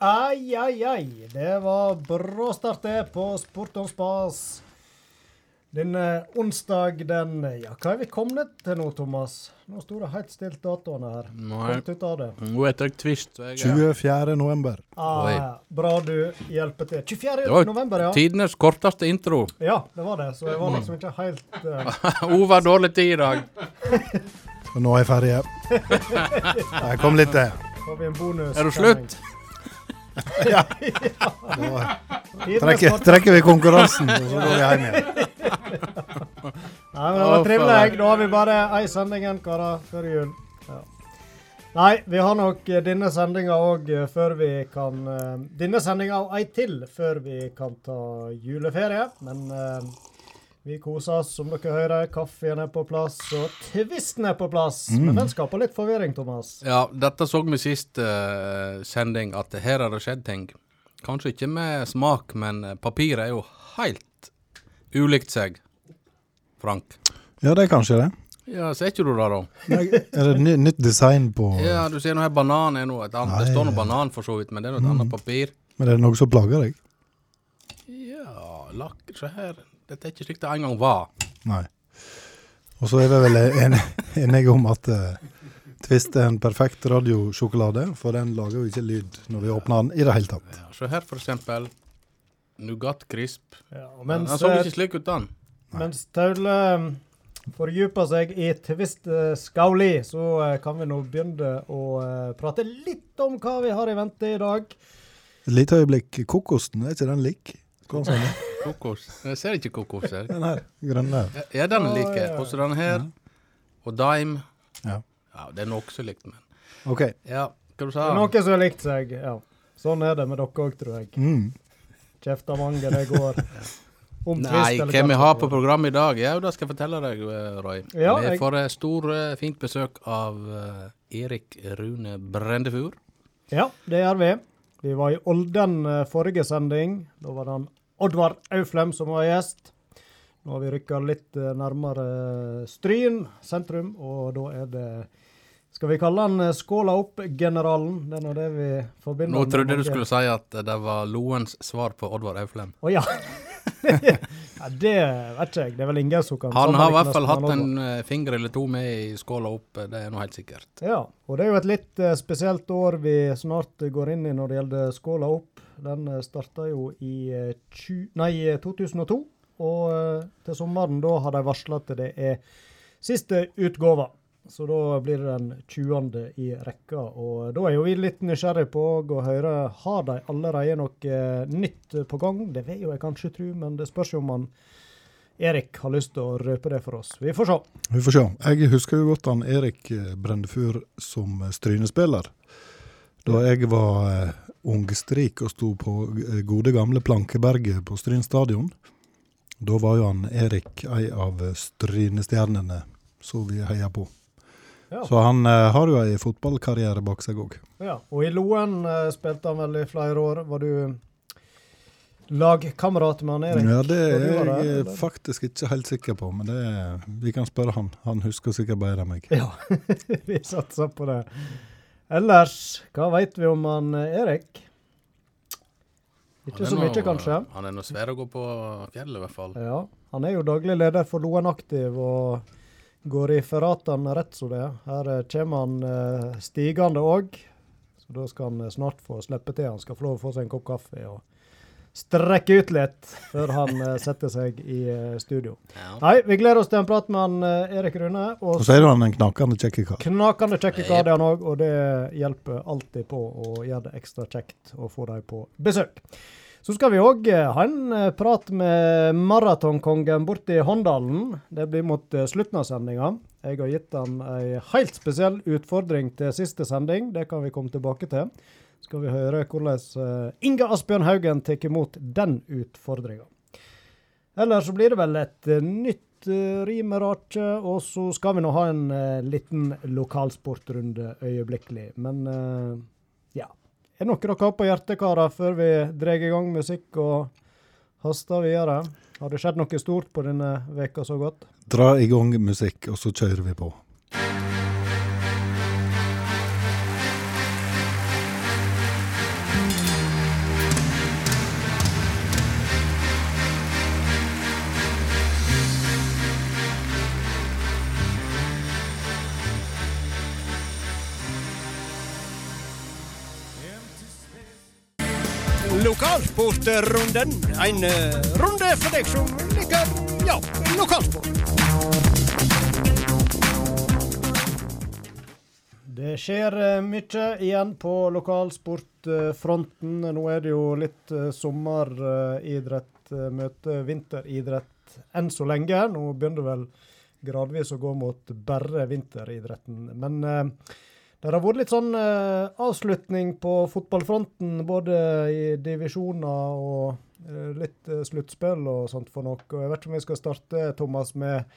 Ai, ai, ai. Det var bra start på Sport om spas. Denne onsdag den Ja, hva er vi kommet til nå, Thomas? Nå sto det helt stilt datoene her. Nei. Ut av det. Nå er det Twist. Så jeg, 24. november. Ah, Bra du hjelper til. 24. Det var november, ja. Tidenes korteste intro. Ja, det var det. Så jeg var liksom ikke helt eh, Ove har dårlig tid i dag. Og nå er jeg ferdig. Jeg kom litt til. Har vi en bonus? Er du slutt? Da trekker, trekker vi konkurransen, og så går vi hjem igjen. Nei, men det var trivelig. Da har vi bare ei sending igjen, karer, før jul. Ja. Nei, vi har nok eh, denne sendinga òg før vi kan eh, Denne sendinga og ei til før vi kan ta juleferie. Men eh, vi koser oss, som dere hører. Kaffen er på plass, og tvisten er på plass. Men den skaper litt forvirring, Thomas. Ja, dette så vi sist uh, sending, at her har det skjedd ting. Kanskje ikke med smak, men eh, papiret er jo helt ulikt seg. Frank. Ja, det er kanskje det. Ja, ser ikke du det, da? Nei, Er det ny, nytt design på Ja, du ser nå her banan er noe et annet. Det står noe banan for så vidt, men det er noe et annet papir. Men er det noe som plager deg? Ja, lakk, se her. Dette er ikke slik det en gang var. Nei. Og så er vi vel enige om at uh, Twist er en perfekt radiosjokolade, for den lager jo ikke lyd når vi åpner den i det hele tatt. Ja, se her, for eksempel. Nougat crisp. Ja, mens, den så ikke slik ut, han. mens Taule eh, fordyper seg i Tvist eh, Skauli, så uh, kan vi nå begynne å prate litt om hva vi har i vente i dag. Et lite øyeblikk. Kokosten, er ikke den lik? Hva du? Kokos. Jeg ser ikke kokos her. Den her, grønne. Ja, den like? Og Også den her. Og Dime. Ja. Ja, det er nokså likt, men OK. Ja, hva du sa er noe som har likt seg, ja. Sånn er det med dere òg, tror jeg. Mm. Kjefta mange, det går. Om Nei, hvem vi har på programmet i dag? Ja, det skal jeg fortelle deg, eh, Roy. Ja, vi får et stor, eh, fint besøk av eh, Erik Rune Brendefur. Ja, det gjør vi. Vi var i Olden eh, forrige sending. Da var det han Oddvar Auflem som var gjest. Nå har vi rykka litt eh, nærmere Stryn sentrum, og da er det Skal vi kalle han eh, Skåla opp-generalen? Det er nå det vi forbinder Nå trodde du skulle si at det var Loens svar på Oddvar Auflem. Å ja. ja. Det vet jeg. Det er vel ingen som kan Han har i hvert fall hatt en eh, finger eller to med i skåla opp, eh, det er nå helt sikkert. Ja, og det er jo et litt eh, spesielt år vi snart går inn i når det gjelder Skåla opp. Den starta jo i eh, tju- nei, eh, 2002, og til sommeren da har de varsla at det er siste utgåva. Så da blir det den 20. i rekka. Og da er jo vi litt nysgjerrige på å høre har de allerede noe eh, nytt på gang. Det vil jo jeg kanskje tro, men det spørs jo om han Erik har lyst til å røpe det for oss. Vi får se. Vi får se. Jeg husker jo godt han Erik eh, Brendefur som eh, strynespiller. Da jeg var ungstrik og sto på gode gamle Plankeberget på Stryn stadion. Da var jo han Erik ei av strynestjernene som vi heia på. Ja. Så han eh, har jo ei fotballkarriere bak seg òg. Ja, og i Loen eh, spilte han vel i flere år. Var du lagkamerat med han Erik? Ja, det er jeg der, faktisk ikke helt sikker på, men det, vi kan spørre han. Han husker sikkert bedre enn meg. Ja, vi satser på det. Ellers, hva veit vi om han Erik? Ikke er så mye, kanskje. Han er nå svær å gå på fjellet, i hvert fall. Ja, Han er jo daglig leder for Loen Aktiv og går i ferratene rett som det. er. Her eh, kommer han eh, stigende òg, så da skal han eh, snart få slippe til. Han skal få lov å få seg en kopp kaffe og strekke ut litt før han eh, setter seg i studio. Ja. Nei, vi gleder oss til en prat med han Erik Rune. Og Og så er han en knakende kjekk kar. knakende kjekk kar det er han òg, og det hjelper alltid på å gjøre det ekstra kjekt å få dem på besøk. Så skal vi òg ha en eh, prat med maratonkongen borte i Håndalen. Det blir mot eh, slutten av sendinga. Jeg har gitt han ei helt spesiell utfordring til siste sending. Det kan vi komme tilbake til. Skal vi høre hvordan eh, Inge Asbjørn Haugen tar imot den utfordringa. Ellers så blir det vel et eh, nytt rimerake, og så skal vi nå ha en eh, liten lokalsportrunde øyeblikkelig. Men eh. Er det noe dere har på hjertet, karer, før vi drar i gang musikk og haster videre? Har det skjedd noe stort på denne veka så godt? Dra i gang musikk, og så kjører vi på. Lokalsportrunden. En eh, runde for deg som liker ja, lokalsport. Det skjer eh, mye igjen på lokalsportfronten. Nå er det jo litt eh, sommeridrett møte vinteridrett enn så lenge. Nå begynner det vel gradvis å gå mot bare vinteridretten. Men eh, det har vært litt sånn eh, avslutning på fotballfronten, både i divisjoner og eh, litt eh, sluttspill og sånt for noe. Og jeg vet ikke om vi skal starte, Thomas, med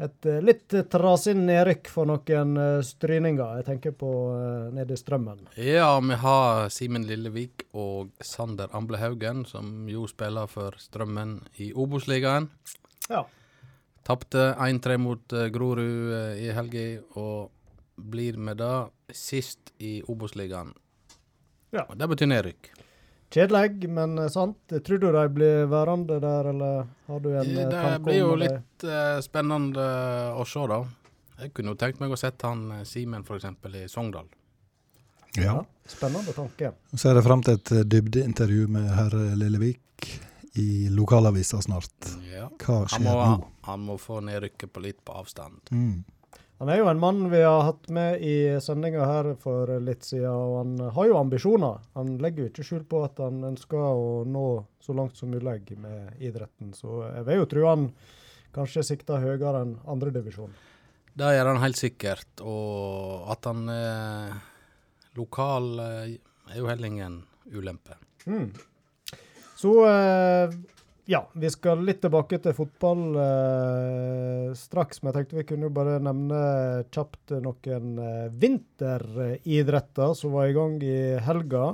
et eh, litt trasig nedrykk for noen eh, stryninger. Jeg tenker på eh, nede i Strømmen. Ja, vi har Simen Lillevik og Sander Amble Haugen, som jo spiller for Strømmen i Obos-ligaen. Ja. Tapte 1-3 mot eh, Grorud eh, i helga, og blir med det sist i Obos-ligaen. Ja. Og Det betyr nedrykk. Kjedelig, men sant. Tror du de blir værende der, eller har du en eh, Det tanke blir jo litt uh, spennende å se, da. Jeg kunne jo tenkt meg å sette han eh, Simen f.eks. i Sogndal. Ja. Spennende tanke. Så er det fram til et dybdeintervju med herr Lillevik i lokalavisa snart. Ja. Hva Han skjer må, nå? han må få nedrykket på litt på avstand. Mm. Han er jo en mann vi har hatt med i sendinga her for litt siden, og han har jo ambisjoner. Han legger jo ikke skjul på at han ønsker å nå så langt som mulig med idretten. Så jeg vil jo tro han kanskje sikter høyere enn andredivisjon. Det gjør han helt sikkert. Og at han er lokal, eh, er jo heller ingen ulempe. Mm. Så eh, ja, vi skal litt tilbake til fotball eh, straks. Men jeg tenkte vi kunne jo bare nevne kjapt noen eh, vinteridretter som var i gang i helga.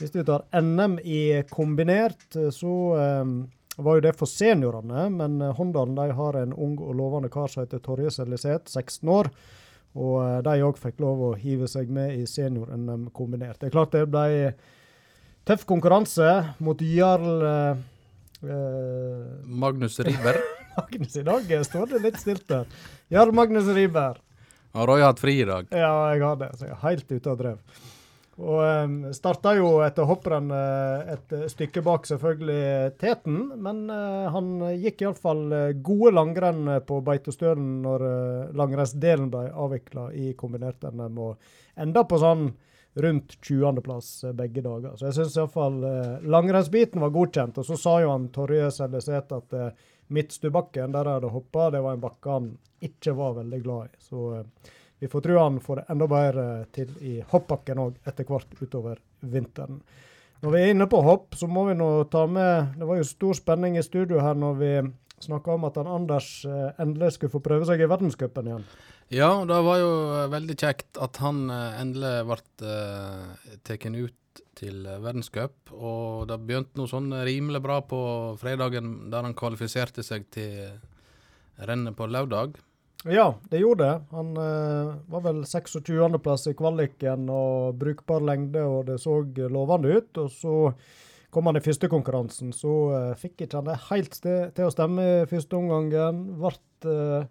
Hvis vi tar NM i kombinert, eh, så eh, var jo det for seniorene. Men eh, Håndalen har en ung og lovende kar som heter Torje Seliseth, 16 år. Og eh, de òg fikk lov å hive seg med i senior-NM kombinert. Det er klart det ble tøff konkurranse mot Jarl eh, Magnus Riiber. Magnus. I dag står det litt stilt der. Jarl Magnus Riiber. Har Roy hatt fri i dag? Ja, jeg har det. Så jeg er helt ute av drev. Og um, starta jo etter hopprenn eh, et stykke bak selvfølgelig Teten, men uh, han gikk iallfall gode langrenn på Beitostølen når uh, langrennsdelen ble avvikla i kombinert NM, og enda på sånn rundt 20.-plass begge dager. Så jeg syns iallfall eh, langrennsbiten var godkjent. Og så sa jo han Torje Seljeseth at eh, Midtstubakken, der jeg hadde hoppa, det var en bakke han ikke var veldig glad i. Så eh, vi får tro han får det enda bedre til i hoppbakken òg etter hvert utover vinteren. Når vi er inne på hopp, så må vi nå ta med Det var jo stor spenning i studio her når vi snakka om at han Anders eh, endelig skulle få prøve seg i verdenscupen igjen. Ja, det var jo eh, veldig kjekt at han eh, endelig ble tatt ut til verdenscup. Og det begynte noe sånn rimelig bra på fredagen, der han kvalifiserte seg til rennet på lørdag. Ja, det gjorde det. Han eh, var vel 26.-plass i kvaliken og brukbar lengde, og det så lovende ut. Og så kom han i første konkurransen, så uh, fikk ikke han det helt til å stemme i første omgangen. Ble uh,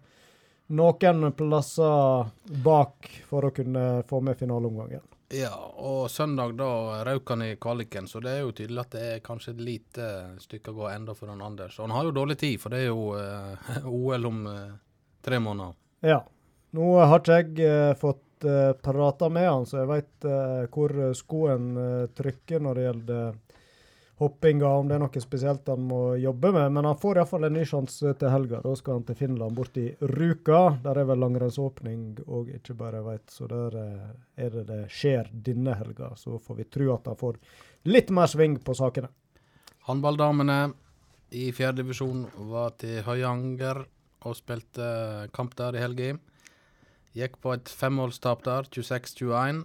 noen plasser bak for å kunne få med finaleomgangen. Ja, og søndag da røk han i kvaliken, så det er jo tydelig at det er kanskje et lite stykke å gå enda for han Anders. Og han har jo dårlig tid, for det er jo uh, OL om eh, tre måneder. Ja. Nå har ikke jeg eh, fått prata med han, så jeg veit hvor skoen eh, trykker når det gjelder hoppinga, om det er noe spesielt han må jobbe med. Men han får iallfall en ny sjanse til helga. Da skal han til Finland, bort i Ruka. Der er vel langrennsåpning og ikke bare jeg veit. Så der eh, er det det skjer denne helga. Så får vi tro at han får litt mer sving på sakene. Håndballdamene i fjerdedivisjon var til Høyanger og spilte kamp der i helga. Gikk på et femmålstap der, 26-21.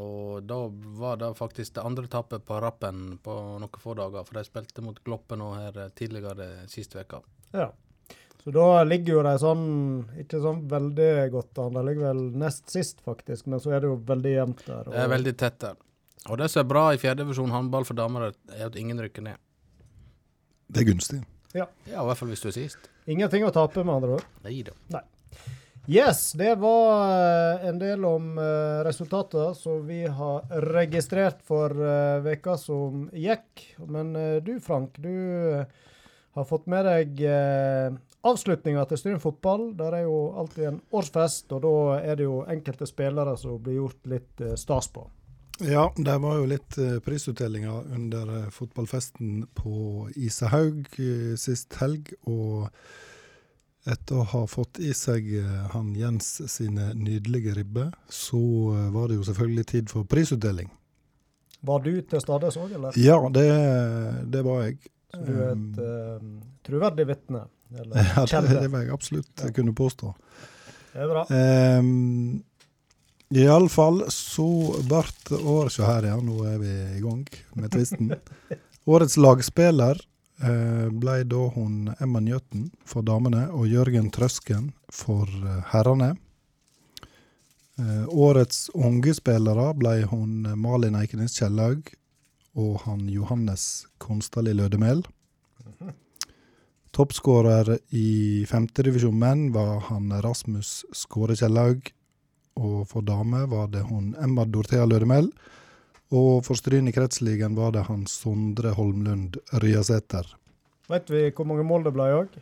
Og da var det faktisk det andre tapet på rappen på noen få dager, for de spilte mot Gloppen nå her tidligere sist uke. Ja. Så da ligger jo de sånn ikke sånn veldig godt an. De ligger vel nest sist, faktisk, men så er det jo veldig jevnt der. Det er veldig tett der. Og det som er bra i fjerdedivisjon håndball for damer, er at ingen rykker ned. Det er gunstig. Ja, ja, i hvert fall hvis du er sist. Ingenting å tape, med andre ord. Nei da. Yes, det var eh, en del om uh, resultatene som vi har registrert for uh, veka som gikk. Men uh, du Frank, du eh, har fått med deg uh, avslutninga til Stryn fotball. Der er jo alltid en årsfest, og da er det jo enkelte spillere som blir gjort litt eh, stas på. Ja, det var jo litt prisutdelinger under eh, fotballfesten på Isahaug sist helg. Og etter å ha fått i seg eh, han Jens sine nydelige ribber, så eh, var det jo selvfølgelig tid for prisutdeling. Var du til stede òg, eller? Ja, det, det var jeg. Så du er et eh, troverdig vitne? Eller Ja, det, det var jeg absolutt kunne påstå. Det er bra. Um, Iallfall så ble året Se her, ja, nå er vi i gang med tvisten. Årets lagspiller ble da hun Emma Njøten for damene og Jørgen Trøsken for eh, herrene. Eh, årets unge spillere ble hun Malin Eikenes Kjellaug og han Johannes Konstali Lødemel. Toppskårer i femtedivisjon menn var han Rasmus Skåre Kjellaug. Og for damer var det hun Emma Dorthea Lødemel. Og for Stryn i kretsligaen var det han Sondre Holmlund Ryasæter. Vet vi hvor mange mål det ble òg?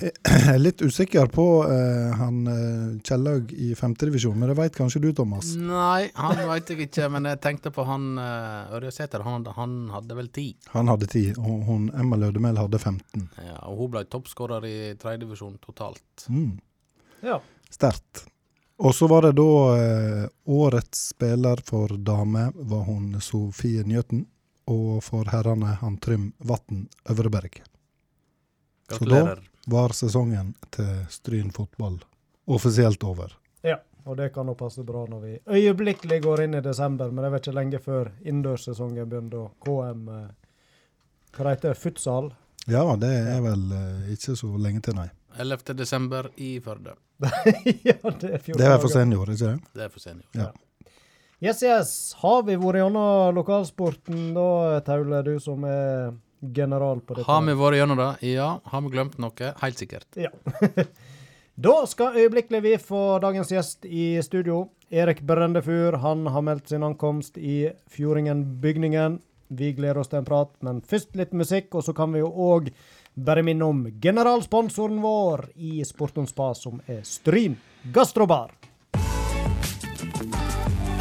Jeg er litt usikker på eh, han eh, Kjellaug i femtedivisjon, men det veit kanskje du, Thomas? Nei, han veit jeg ikke, men jeg tenkte på han uh, Ørjesæter. Han, han hadde vel ti. Han hadde ti, og hun Emma Lødemel hadde 15. Ja, og hun ble toppskårer i tredjedivisjon totalt. Mm. Ja. Sterkt. Og så var det da eh, årets spiller for dame var hun Sofie Njøten. Og for herrene han Trym Vatn Øvreberg. Så da var sesongen til Stryn fotball offisielt over. ja. Og det kan jo passe bra når vi øyeblikkelig går inn i desember, men det er ikke lenge før innendørssesongen begynner. og KM eh, Hva det heter Futsal? Ja, det er vel eh, ikke så lenge til, nei. 11. desember i Førde. ja, det er 14 Det er for senior, ikke det? Det er for senior. Ja. Yes, yes. Har vi vært gjennom lokalsporten da, Taule, du som er general på dette? Har vi vært gjennom det? Ja. Har vi glemt noe? Helt sikkert. Ja. da skal øyeblikkelig vi få dagens gjest i studio. Erik Brendefur han har meldt sin ankomst i Fjordingen-bygningen. Vi gleder oss til en prat, men først litt musikk. Og så kan vi jo òg bare minne om generalsponsoren vår i Sport om spa, som er Stryn Gastrobar.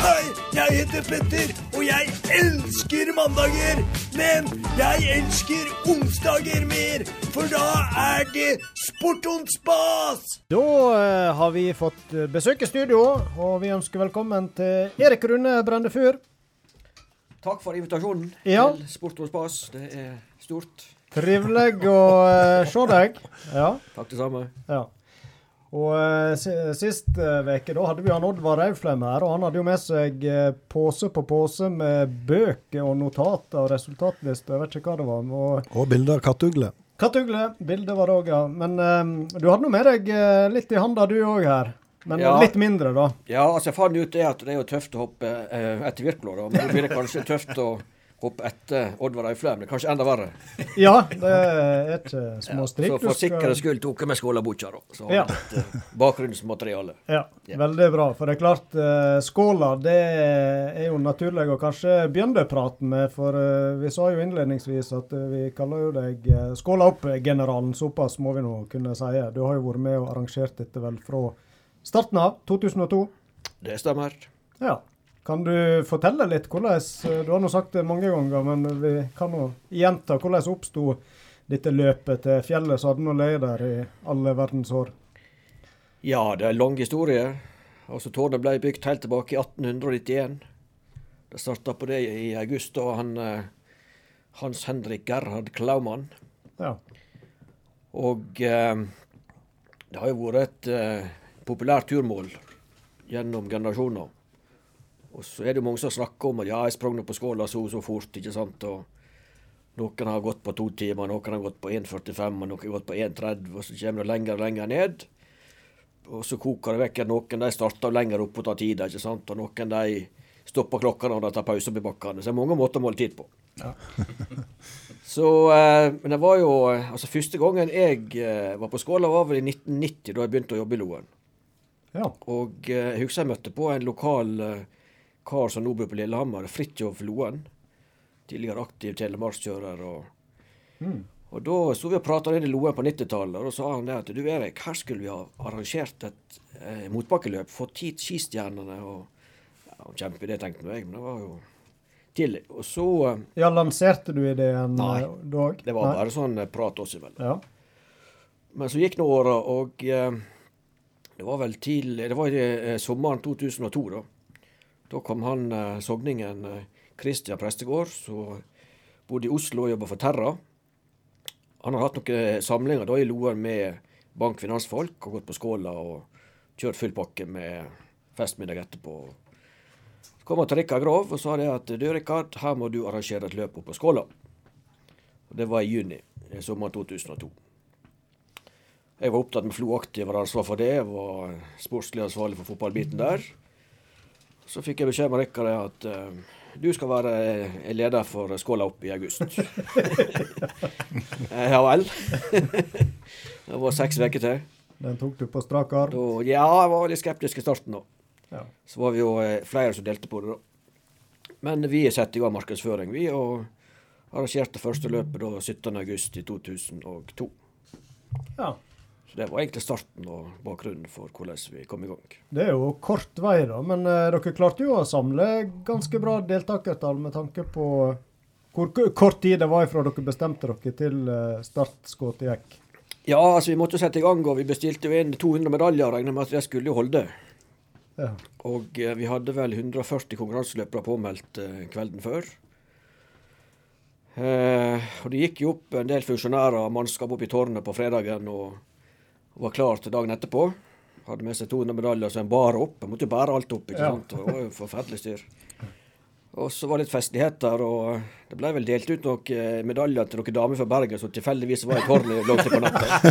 Hei, jeg heter Petter, og jeg elsker mandager. Men jeg elsker onsdager mer, for da er det sport und spas. Da eh, har vi fått eh, besøk i studio, og vi ønsker velkommen til Erik Rune Brendefur. Takk for invitasjonen Ja. til Sport og Spas. Det er stort. Trivelig å uh, se deg. Ja. Takk det samme. Ja. Og uh, Sist uke da hadde vi han Oddvar Rauflem her, og han hadde jo med seg eh, pose på pose med bøker og notater og resultatlister. Jeg vet ikke hva det var. Og Og bilder av kattugle. Kattugle, Bilder var det òg, ja. Men eh, du hadde nå med deg eh, litt i handa du òg her. Men Ja. litt mindre, da. Ja, altså jeg fant ut det at det er jo tøft å hoppe eh, etter Wirkola, da. Men det blir kanskje tøft å hoppe etter Oddvar Øyflem. Det er kanskje enda verre. Ja, det er ikke Ja, små strik. så for sikkerhets skyld tok jeg med skålabukka, da. Så Ja. et, eh, bakgrunnsmateriale. Ja, Ja. veldig bra. For det er klart, eh, skåla det er jo naturlig å kanskje begynne praten med. For eh, vi sa jo innledningsvis at eh, vi kaller jo deg eh, Skåla opp-generalen. Såpass må vi nå kunne si. Du har jo vært med og arrangert dette vel fra starten av, 2002. Det stemmer. Ja. Kan du fortelle litt hvordan eh, Du har nå sagt det mange ganger, men vi kan nå gjenta. Hvordan oppsto dette løpet til fjellet som hadde nå ligget der i alle verdens år? Ja, det er en lang historie. Altså, Tårnet ble bygd helt tilbake i 1891. Det starta på det i august, da han eh, Hans Henrik Gerhard Klaumann Ja. Og eh, det har jo vært et eh, populært turmål gjennom generasjoner. Og så er det jo mange som snakker om at ja, jeg sprang på skåla så og så fort, ikke sant. Og noen har gått på to timer, noen har gått på 1,45, og noen har gått på 1,30, og så kommer det lenger og lenger ned. Og så koker det vekk. at Noen de starter lenger opp og tar tida, ikke sant. Og noen de stopper klokka når de tar pause oppi bakkene. Så det er mange måter å måle tid på. Så, eh, men det var jo eh, Altså, første gangen jeg eh, var på Skåla, var vel i 1990, da jeg begynte å jobbe i Loen. Ja. Og jeg husker jeg møtte på en lokal kar som nå bor på Lillehammer, Fridtjof Loen. Tidligere aktiv telemarkskjører. Og, Mm. og da sto vi og prata inn i Loen på 90-tallet, og da sa han det at du Erik, her skulle vi ha arrangert et eh, motbakkeløp, fått hit skistjernene og ja, Kjempeidé, tenkte jeg, men det var jo tidlig. Og så eh, ja, lanserte du ideen Nei. eh, da òg? Det var bare sånn eh, prat oss imellom. Ja. Men så gikk nå åra, og eh, det var vel tidlig Det var i eh, sommeren 2002, da. Da kom han eh, sogningen Kristian Christian Prestegård, som bodde i Oslo og jobba for Terra. Han har hatt noen samlinger da i Loen med bankfinansfolk, og gått på Skåla og kjørt full pakke med festmiddag etterpå. Så kom han til Rikard Grov og sa det at du Rikard, her må du arrangere et løp oppe på Skåla. Og Det var i juni, sommeren 2002. Jeg var opptatt med Flo Aktiv, var ansvar for det. Jeg var sportslig ansvarlig for fotballbiten der. Så fikk jeg beskjed av Rikard at uh, du skal være eh, leder for Skåla opp i august. Eh, ja vel. det var seks uker til. Den tok du på strak arm? Da, ja, jeg var litt skeptisk i starten da. Ja. Så var vi jo flere som delte på det da. Men vi satte i gang markedsføring, vi, og arrangerte første løpet da 17. august i 2002. ja. Så det var egentlig starten og bakgrunnen for hvordan vi kom i gang. Det er jo kort vei, da. Men eh, dere klarte jo å samle ganske bra deltakertall med tanke på hvor kort tid det var fra dere bestemte dere til uh, startskuddet gikk. Ja, altså vi måtte jo sette i gang, og vi bestilte jo inn 200 medaljer. Regna med at det skulle jo holde. Ja. Og eh, vi hadde vel 140 konkurranseløpere påmeldt eh, kvelden før. Eh, og det gikk jo opp en del funksjonærer og mannskap opp i tårnet på fredagen og var klar til dagen etterpå. Hadde med seg 200 medaljer som en bar opp. Jeg måtte jo bære alt opp. ikke Ja. sant? Det var jo forferdelig styr. Og så var det litt festligheter, og det ble vel delt ut noen eh, medaljer til noen damer fra Bergen som tilfeldigvis var i tårnet langt på natta.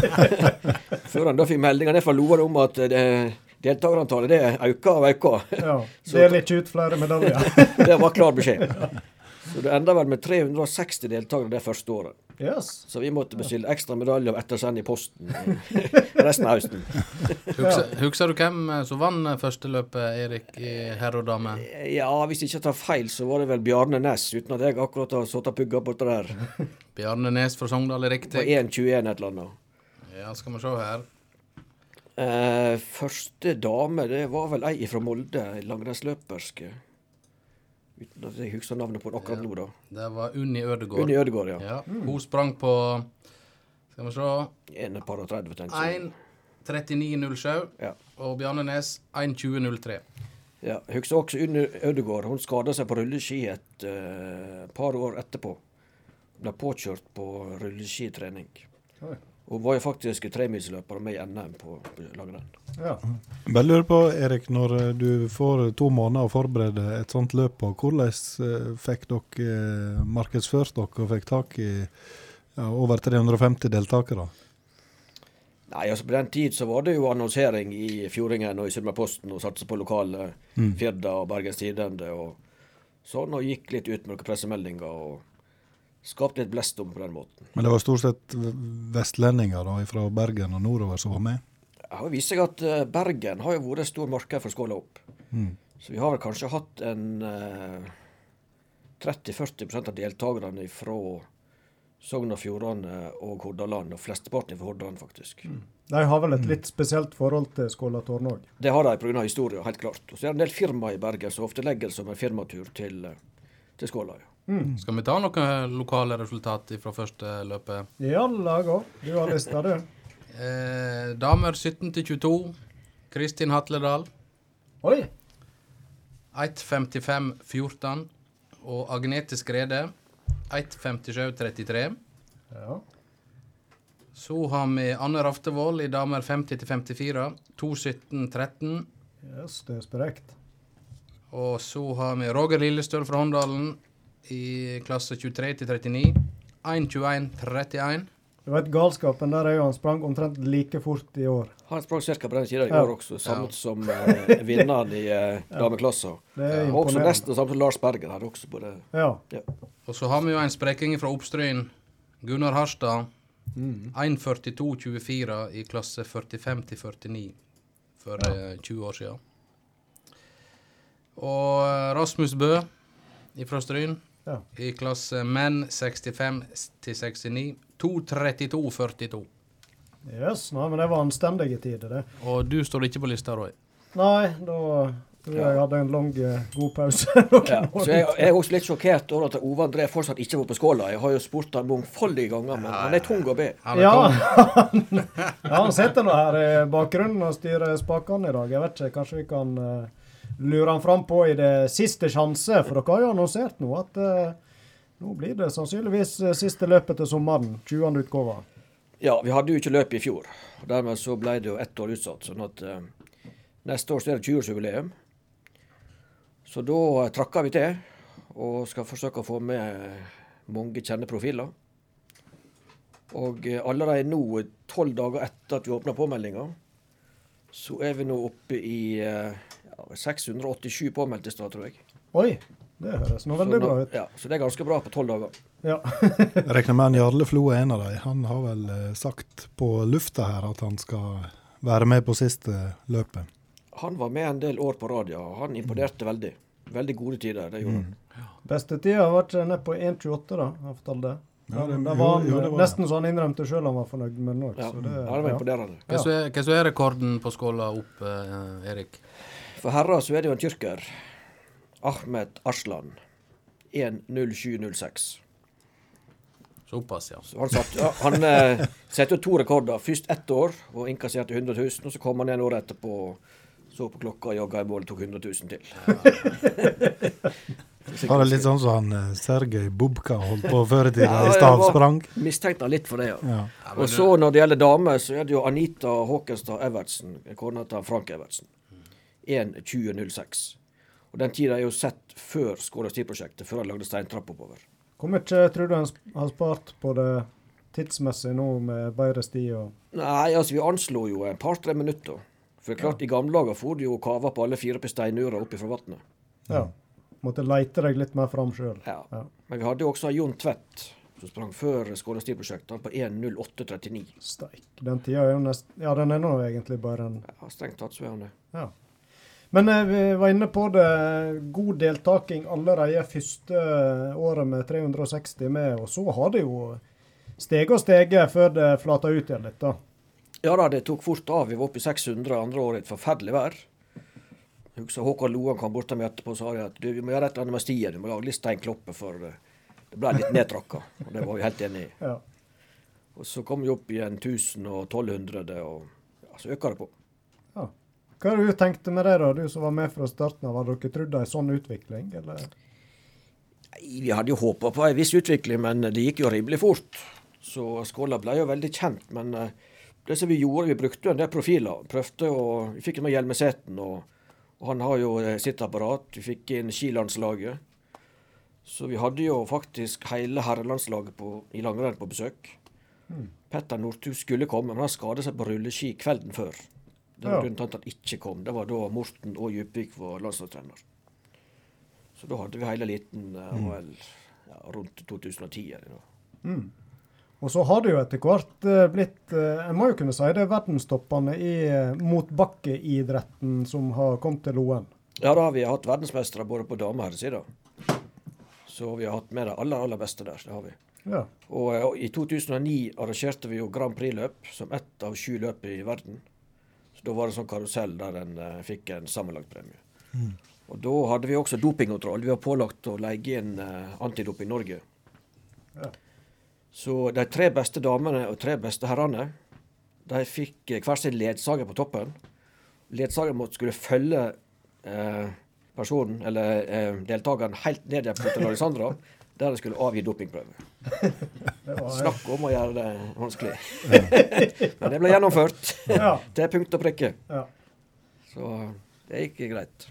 Før han da fikk meldinger ned fra Loen om at eh, deltakerantallet det øker og øker. ja. Del ikke ut flere medaljer. Det var klar beskjed. Så det enda vel med 360 deltakere det første året. Yes. Så vi måtte bestille ekstra medaljer og ettersende i posten resten av høsten. Husker, du hvem eh, som vant eh, første løpet, Erik, i herre og dame? Ja, hvis jeg ikke tar feil, så var det vel Bjarne Næss, uten at jeg akkurat har sittet og pugga borti der. Bjarne Nes fra Sogndal er På riktig. 1,21 et eller annet. Ja, skal vi se her. Eh, første dame, det var vel ei fra Molde, langrennsløperske. Uten at jeg husker navnet på den akkurat nå, da. Det var Unni Ødegård. Unni Ødegård, ja. Ja, Hun sprang på Skal vi se En par og 30, tenkte jeg. 1.39,07. Ja. Og Bjarne Nes 1.20,03. Ja, jeg husker også Unni Ødegård. Hun skada seg på rulleski et uh, par år etterpå. Ble påkjørt på rulleskitrening. Oi. Hun var jo faktisk tremilsløper med i NM på på langrenn. Ja. Bare lurer på, Erik, når eh, du får to måneder å forberede et sånt løp på, hvordan eh, fikk dere eh, markedsført dere og fikk tak i ja, over 350 deltakere? Nei, altså På den tid så var det jo annonsering i Fjordingen og i Sunnmørposten og satse på lokale Mm. Firda og Bergens Tidende og sånn, og gikk litt ut med noen pressemeldinger og skapte litt blest om på den måten. Men det var stort sett vestlendinger da, fra Bergen og nordover som var med? Det har vist seg at eh, Bergen har jo vært et stort marked for Skåla opp. Mm. Så vi har vel kanskje hatt en eh, 30-40% av deltakerne fra Sogn og Fjordane og Hordaland, og flesteparten fra Hordaland, faktisk. De har vel et litt spesielt forhold til Skåla tårn òg. Det har de pga. historien, helt klart. Og så er det en del firmaer i Bergen som ofte legger det som en firmatur til, eh, til Skåla. Ja. Skal vi ta noen lokale resultat fra første løpet? Ja, la gå. Du har lista, du. Eh, damer 17 til 22. Kristin Hatledal Oi. 1.55,14. Og Agnete Skrede 1.57,33. Ja. Så har vi Anne Raftevold i damer 50 til 54. 2.17,13. Yes, det er sprekt. Og så har vi Roger Lillestøl fra Håndalen i klasse 23 til 39. 1.21,31. Du vet galskapen der er jo han sprang omtrent like fort i år. Han sprang ca. på den tida i Ja. år også, samme Ja. som eh, vinneren i eh, dameklassa. Og også nesten samme som Lars Berger hadde også på det. Ja. Og så har vi jo en spreking fra Oppstryn. Gunnar Harstad. 1.42,24 i klasse 45 til 49. for eh, 20 år siden. Og eh, Rasmus Bø fra Stryn Ja. i klasse menn 65 til 69. 2.32,42. Yes, nei, men det var anstendige tider, det. Og du står ikke på lista, Roy. Nei, da tror jeg jeg hadde en lang, eh, god pause. Ja, så jeg, jeg er også litt sjokkert over at Ove André fortsatt ikke var på skåla. Jeg har jo spurt han mangfoldige ganger, men han er tung å be. Ja, han, ja, han sitter nå her i bakgrunnen og styrer spakene i dag. Jeg vet ikke, kanskje vi kan eh, lure han fram på i det siste sjanse, for dere har jo annonsert nå at eh, nå blir det sannsynligvis eh, siste løpet til sommeren. 20. utgave. Ja, vi hadde jo ikke løp i fjor. og Dermed så ble det jo ett år utsatt. sånn at eh, neste år så er det 20-årsjubileum. Så da trakker vi til og skal forsøke å få med mange kjenneprofiler. Og eh, allerede nå, tolv dager etter at vi åpna påmeldinga, så er vi nå oppe i eh, 687 påmeldte i stad, tror jeg. Oi, det høres nå veldig nå- bra ut. Ja, så det er ganske bra på tolv dager. Ja. Jeg regner med en Jarle Flo er en av dem. Han har vel eh, sagt på lufta her at han skal være med på siste løpet. Han var med en del år på radio, og han imponerte veldig. Veldig gode tider, det gjorde han. Beste tida har vært ned på 1,28, da. har jeg fortalt det. Ja, det- Da var han jo, det var nesten så han innrømte sjøl han var fornøyd med den òg. Ja, Så det, ja, det var imponerende. Hva er, hva er rekorden på skåla opp, eh, Erik? For herrer så er det jo en tyrker. Ahmed Aslan. 1.07,06. Såpass, ja. Så Han, satt, ja, han eh, satte to rekorder. Først ett år og innkasserte 100 000. Og så kom han igjen året etterpå, så på klokka, jogga i mål og tok 100 000 til. Var det litt sånn som han eh, Sergej Bubka holdt på før i tida, Ja, i stavsprang? Mistenkte han litt for det, ja. Ja. Ja, Og så når det gjelder damer, så er det jo Anita Håkenstad Evertsen, kona til Frank Evertsen. 1.20,06. Og den tida er jo sett før Skålastid-prosjektet, før han lagde steintrapp oppover. Hvor mye tror du han har spart på det tidsmessig nå med bedre sti og Nei, altså vi anslo jo et par-tre minutter. For er klart, i gamle dager for du jo kava på alle fire på steinura opp fra vannet. Ja. Måtte leite deg litt mer fram sjøl. Ja. Ja. Men vi hadde jo også Jon Tvedt, som sprang før Skålastid-prosjektet. På 1.08,39. Steik. Den tida er jo nest... Ja, den er nå egentlig bare en Ja, strengt tatt så er han det. Ja. Men eh, vi var inne på det. God deltaking allerede første året med 360 med, og så har det jo steget og steget før det flata ut igjen litt, da. Ja da, det tok fort av. Vi var oppe i 600 andre året. Et forferdelig vær. Jeg husker Håkon Loan kom bort til meg etterpå og sa at du, vi må gjøre et eller annet med stien. Vi må lage litt steinkloppe, for det, det ble litt nedtrakka. Og det var vi helt enig i. Ja. Og så kom vi opp i en 1000 og 1200, og ja, så øka det på. Hva har du tenkte med det, da, du som var med fra starten av? Hadde dere trodd ei sånn utvikling, eller? Vi hadde jo håpa på en viss utvikling, men det gikk jo rimelig fort. Så Skåla ble jo veldig kjent. Men eh, det som vi gjorde, vi brukte en del profiler. Prøvde å Vi fikk med Hjelmeseten, og, og han har jo eh, sitt apparat. Vi fikk inn skilandslaget. Så vi hadde jo faktisk hele herrelandslaget på, i langrenn på besøk. Petter Northug skulle komme, men han skadet seg på rulleski kvelden før. Det var Ja. grunnen til at han ikke kom. Det var da Morten og Djupvik var landslagstrener. Så da hadde vi hele eliten eh, Mm. vel, ja, rundt 2010. Eller noe. Og så har det jo etter hvert eh, blitt En Jeg må jo kunne si det er verdenstoppene i eh, motbakkeidretten som har kommet til Loen. Ja, da har vi hatt verdensmestere både på dame- og herresida. Så vi har hatt med de aller, aller beste der. Det har vi. Ja. Og, eh, og i 2009 arrangerte vi jo Grand Prix-løp som ett av sju løp i verden. Så da var det sånn karusell der en eh, fikk en sammenlagt premie. Og da hadde vi også dopingkontroll. Vi var pålagt å leie inn uh, Antidoping Norge. Ja. Så de tre beste damene og tre beste herrene de fikk eh, hver sin ledsager på toppen. Ledsageren skulle følge eh, personen, eller eh, deltakeren, helt ned til Alexandra, der de skulle avgi dopingprøve. Snakk om å gjøre det vanskelig. Men det ble gjennomført. Til punkt og prikke. Så det gikk greit.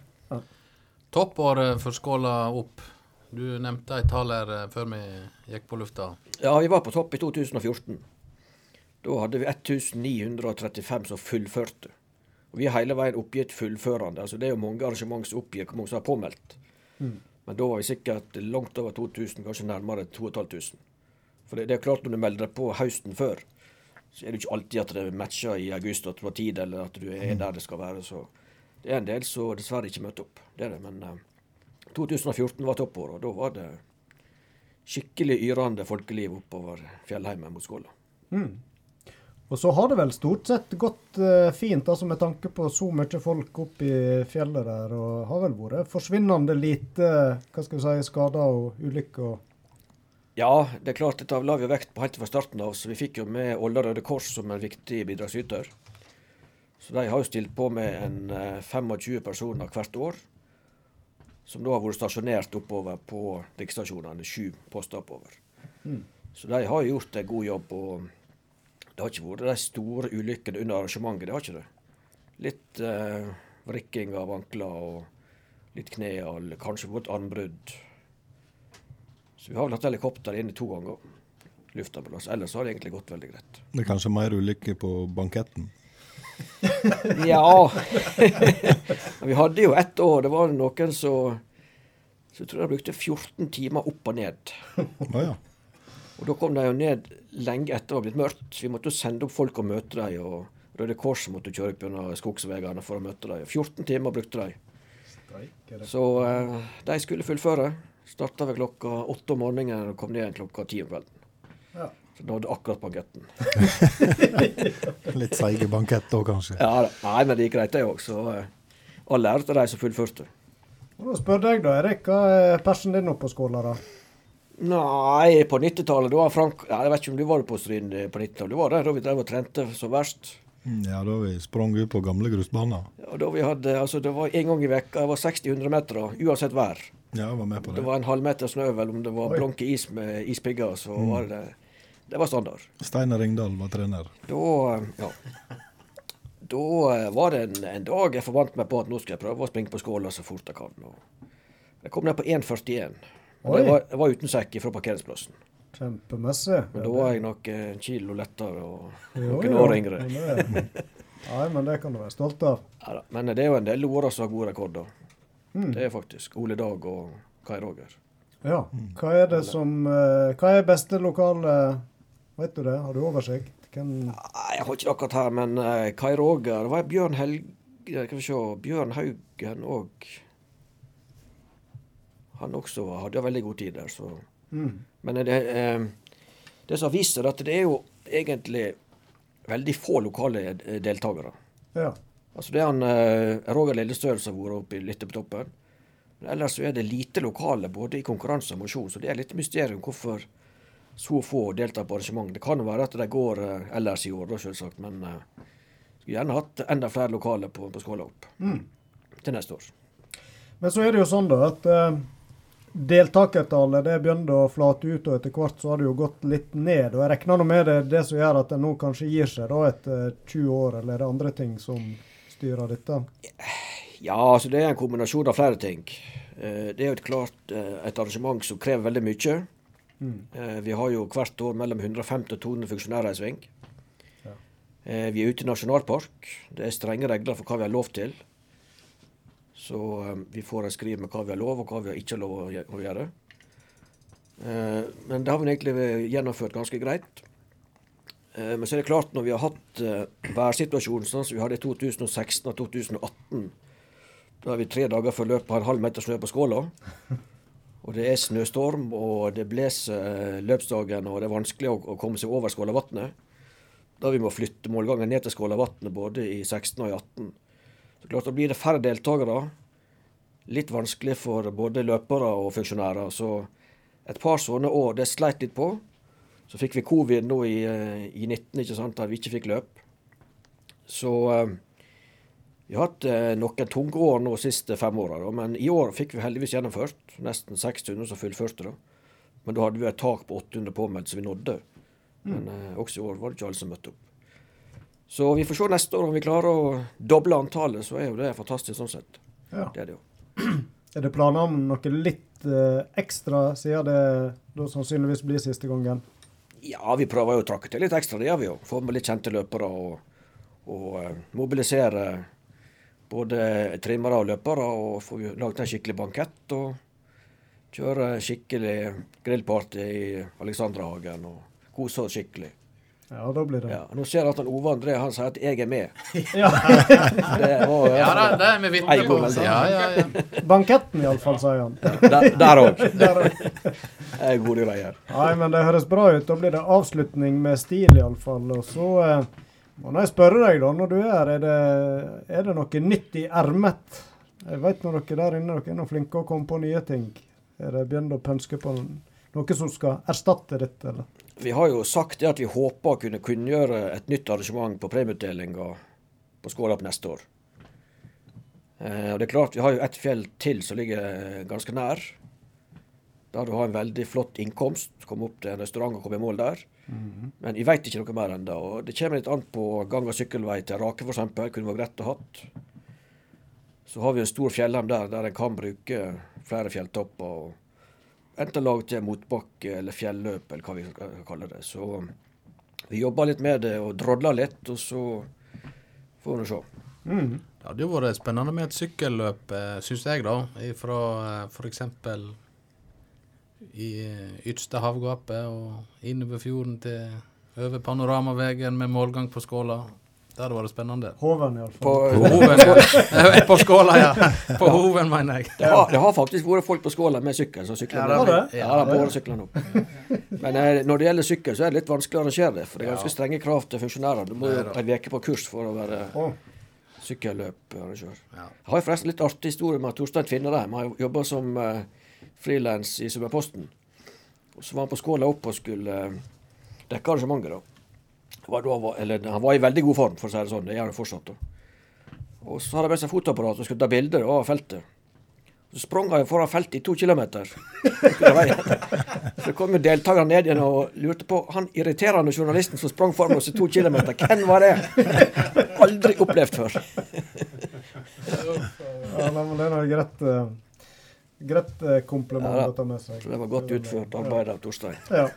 Toppåret for skåla opp. Du nevnte et tall her eh, før vi gikk på lufta. Ja, vi var på topp i 2014. Da hadde vi 1935 som fullførte. Og vi har hele veien oppgitt fullførende. Altså, det er jo mange arrangement som oppgir hvor mange som har påmeldt. Men da var vi sikkert langt over 2000, kanskje nærmere 2500. For det, det er klart når du melder deg på høsten før, så er det ikke alltid at det matcher i august at du har tid, eller at du er der det skal være. Så det er en del som dessverre ikke møter opp. Det er det. Men uh, 2014 var toppåret, og da var det skikkelig yrende folkeliv oppover fjellheimen mot Skåla. Og så har det vel stort sett gått uh, fint, altså med tanke på så mye folk opp i fjellet der. Og har vel vært forsvinnende lite hva skal vi si, skader og ulykker. Ja, det er klart dette la vi vekt på helt fra starten av. så Vi fikk jo med Ålla Røde Kors som en viktig bidragsyter. Så de har jo stilt på med en eh, 25 personer hvert år. Som da har vært stasjonert oppover på riksstasjonene. Sju poster oppover. Så de har gjort en god jobb. og Det har ikke vært de store ulykkene under arrangementet. det har ikke det. Litt eh, vrikking av ankler og litt kneall, kanskje vårt armbrudd. Så vi har vel hatt helikopter inne to ganger. Luftambulanse. Ellers har det egentlig gått veldig greit. Det er kanskje mer ulykker på banketten. Ja Vi hadde jo ett år. Det var noen som Så jeg tror jeg brukte 14 timer opp og ned. Oh, ja. Og da kom de jo ned lenge etter det var blitt mørkt. Vi måtte jo sende opp folk og møte dem. Og Røde Kors måtte kjøre opp gjennom skogsveiene for å møte dem. 14 timer brukte de. Så eh, de skulle fullføre. Starta ved klokka åtte om morgenen og kom ned igjen klokka ti om kvelden. Ja. Så nådde akkurat banketten. Litt seige bankett da, kanskje. Ja. Nei, men det gikk greit, det òg. Så eh, all ære til de som fullførte. Og da spør jeg da, Erik, hva er persen din oppe på skåla, da? Nei, på 90-tallet, da var Frank ja, Jeg vet ikke om du var på Stryn eh, på 90-tallet. Du var der da vi drev og trente som verst. Mm, Ja, da vi sprang ut på gamle grusbaner. Ja, da vi hadde, altså Det var en gang i vekka, det var 60-100 meter, uansett vær. Ja, jeg var med på Det det. var en halvmeter snø, vel, om det var Oi. blanke is med ispigger, så var det Det var standard. Steinar Ringdal var trener. Da ja. Da eh, var det en, en dag jeg forvant meg på at nå skal jeg prøve å springe på skåla så fort jeg kan. Og jeg kom ned på 1,41. Det var, jeg var uten sekk fra parkeringsplassen. Kjempemessig. Men da var jeg nok eh, en kilo lettere og noen år yngre. Nei, men det kan du være stolt av. Ja. Men det er jo en del lorer som har gode rekorder. Mm. Det er faktisk Ole Dag og Kai Roger. Ja. Hva er det som eh, Hva er beste lokale Vet du det? Har du oversikt? Hvem Jeg har ikke det akkurat her, men eh, Kai Roger Det var Bjørn Helge Skal vi se Bjørn Haugen og Han også hadde veldig god tid der, så mm. Men det, eh, det som har vist seg, er at det er jo egentlig veldig få lokale eh, deltakere. Ja. Altså Det er han eh, Roger Lillestøl som har vært oppe i- litt på toppen. Men ellers så er det lite lokale, både i konkurranse og mosjon. Så det er litt mysterium hvorfor så få deltar på arrangement. Det kan jo være at de går ellers i år, da selvsagt. Men skulle gjerne hatt enda flere lokale på, på Skåla opp Mm. til neste år. Men så er det jo sånn, da, at eh, deltakertallet det begynte å flate ut, og etter hvert så har det jo gått litt ned. Og jeg regner med det det som gjør at en nå kanskje gir seg da etter 20 år, eller er det andre ting som styrer dette? Ja, altså det er en kombinasjon av flere ting. Eh, Det er jo et klart eh, et arrangement som krever veldig mye. Mm. Eh, Vi har jo hvert år mellom 150 og 200 funksjonærer i sving. Ja. Vi er ute i nasjonalpark. Det er strenge regler for hva vi har lov til. Så eh, vi får en skriv med hva vi har lov, og hva vi har ikke lov å gjøre. Eh, Men det har vi egentlig gjennomført ganske greit. Eh, Men så er det klart, når vi har hatt eh, værsituasjonen sånn som vi hadde i 2016 og 2018, da har vi tre dager før løpet har en halv meter snø på skåla. Og det er snøstorm, og det blåser eh, løpsdagen, og det er vanskelig å komme seg over Skålavatnet. Da vi må flytte målgangen ned til Skålavatnet både i 16 og i 18. Så klart Da blir det færre deltakere. Litt vanskelig for både løpere og funksjonærer. Så et par sånne år det sleit litt på. Så fikk vi covid nå i, eh, i 19, ikke sant, da vi ikke fikk løp. Så eh, vi har hatt eh, noen tunge år nå de siste fem åra, men i år fikk vi heldigvis gjennomført. Nesten 600 som fullførte. da. Men da hadde vi et tak på 800 påmeldte som vi nådde. Men mm. også i år var det ikke alle som møtte opp. Så vi får se neste år om vi klarer å doble antallet, så er jo det fantastisk sånn sett. Ja. Det er det jo. Er det planer om noe litt eh, ekstra, siden det da sannsynligvis blir siste gangen? Ja, vi prøver jo å trakke til litt ekstra, det gjør vi jo. Få med litt kjente løpere og, og eh, mobilisere både trimmere og løpere. Og få laget en skikkelig bankett og kjøre skikkelig grillparty i Alexanderhagen og kose oss skikkelig. Ja, da blir det Ja, Nå ser jeg at han Ove André han sier at 'jeg er med'. Ja. Det var Ja, da, det er vi vitne på. Ja, ja, ja. Banketten, iallfall, sier han. Der- òg. Der, er gode greier. Nei, men det høres bra ut. Da blir det avslutning med stil, iallfall. Og så eh, må jeg spørre deg, da, når du er her, er det, er det noe nytt i ermet? Jeg vet når dere der inne dere er noe flinke å komme på nye ting. Er det begynt å pønske på noe som skal erstatte dette, eller? Vi har jo sagt det at vi håper å kunne kunngjøre et nytt arrangement på premieutdelinga på Skåla på neste år. Eh, og det er klart, Vi har jo ett fjell til som ligger eh, ganske nær. Der du har en veldig flott innkomst. Komme opp til en restaurant og komme i mål der. Men vi veit ikke noe mer ennå. Det kommer litt an på gang- og sykkelvei til Rake f.eks. Kunne vært greit å hatt. Så har vi en stor fjellheim der, der en kan bruke flere fjelltopper. og Enten lage til motbakke eller fjelløp, eller hva vi skal kalle det. Så vi jobba litt med det og drodla litt, og så får vi se. Mm. Det hadde jo vært spennende med et sykkelløp, syns jeg, da. Fra f.eks. i eh, ytste havgapet og innover fjorden til over Panoramavegen med målgang på Skåla. Det hadde vært spennende. Hoven, På, iallfall. På Hoven, ja. På Skåla, ja. På Hoven, mener jeg. det, har, det har faktisk vært folk på Skåla med sykkel som sykler. Ja, med. det har det? Ja, opp. Men eh, når det gjelder sykkel, så er det litt vanskelig å arrangere det. For det er ganske strenge krav til funksjonærer. Du må jo en uke på kurs for å være Å, sykkelløparrangør. Ja. Jeg har forresten litt artig historie med Torstein Finnerheim. Han har jobba som uh, frilans i Sunnmørsposten. Så var han på Skåla opp og skulle eh, dekke arrangementet. da. Var eller, han var i veldig god form, for å si det sånn. Det gjør han fortsatt. da. Og så hadde han med seg fotoapparat og skulle ta bilder av feltet. Så sprang han foran feltet i to kilometer. Så kom jo deltakerne ned igjen og lurte på han irriterende journalisten som sprang foran oss i to kilometer. Hvem var det? Aldri opplevd før. ja, men det er noe greit, eh, greit eh, kompliment Ja, å ta med seg. Det var godt utført arbeid av Torstein. Ja.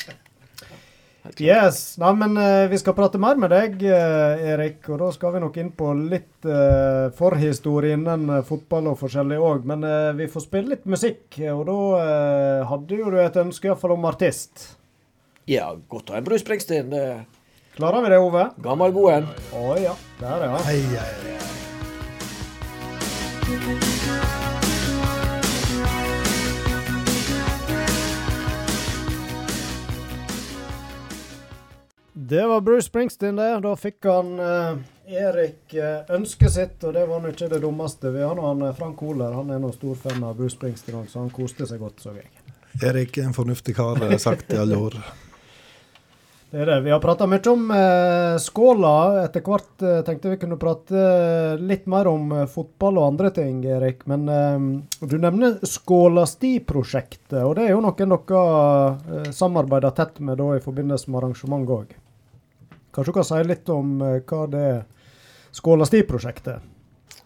Yes. Nei, men uh, vi skal prate mer med deg, uh, Erik. Og da skal vi nok inn på litt uh, forhistorie innen eh, fotball og forskjellig òg. Men eh, vi får spille litt musikk. Og da eh, hadde jo du et ønske iallfall om artist. Ja, godt å ha en Bruce Springsteen. Det er Klarer vi det, Ove? gammel god en. Å ja. Der, ja. Hei, hei, hei. Det var Bruce Springsteen, det. Da fikk han eh, Erik eh, ønsket sitt, og det var nå ikke det dummeste. Vi har nå han eh, Frank Holer. Han er nå stor fan av Bruce Springsteen òg, så han koste seg godt, så jeg. Erik er en fornuftig kar, har jeg sagt i alle år. Det er det. Vi har prata mye om eh, skåla. Etter hvert eh, tenkte vi kunne prate eh, litt mer om eh, fotball og andre ting, Erik. Men du nevner Skålasti-prosjektet, og det er jo noen dere samarbeider tett med da i forbindelse med arrangement òg. Kanskje du kan si litt om eh, hva det Skåla Skålasti-prosjektet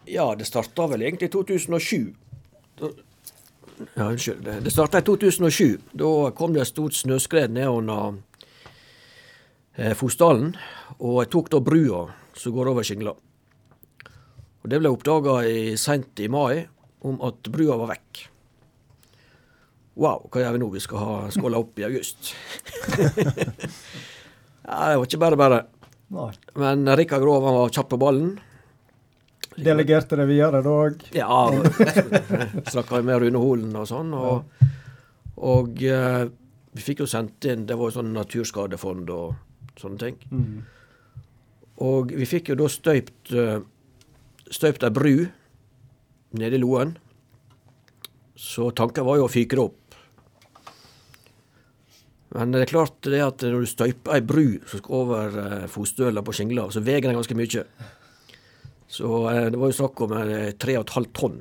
Ja, det starta vel egentlig i 2007. Da, ja, unnskyld. Det, det starta i 2007. Da kom det et stort snøskred ned under eh, Fosdalen. Og jeg tok da brua som går over Skingla. Og Det ble oppdaga seint i mai om at brua var vekk. Wow, hva gjør vi nå? Vi skal ha skåla opp i august. ja, det var ikke bare bare. Nei. Men Rikard Grov han var kjapp på ballen. Delegerte det videre da òg. Ja, snakka med Rune Holen og sånn. Og, og eh, vi fikk jo sendt inn Det var jo sånn naturskadefond og sånne ting. Og vi fikk jo da støypt uh, støypt ei bru nede i Loen. Så tanken var jo å fyke det opp. Men det er klart det at når du støyper ei bru som skal over fotstøla på Skingla, så veier den ganske mye. Så eh, det var jo snakk om eh, tre og et halvt tonn.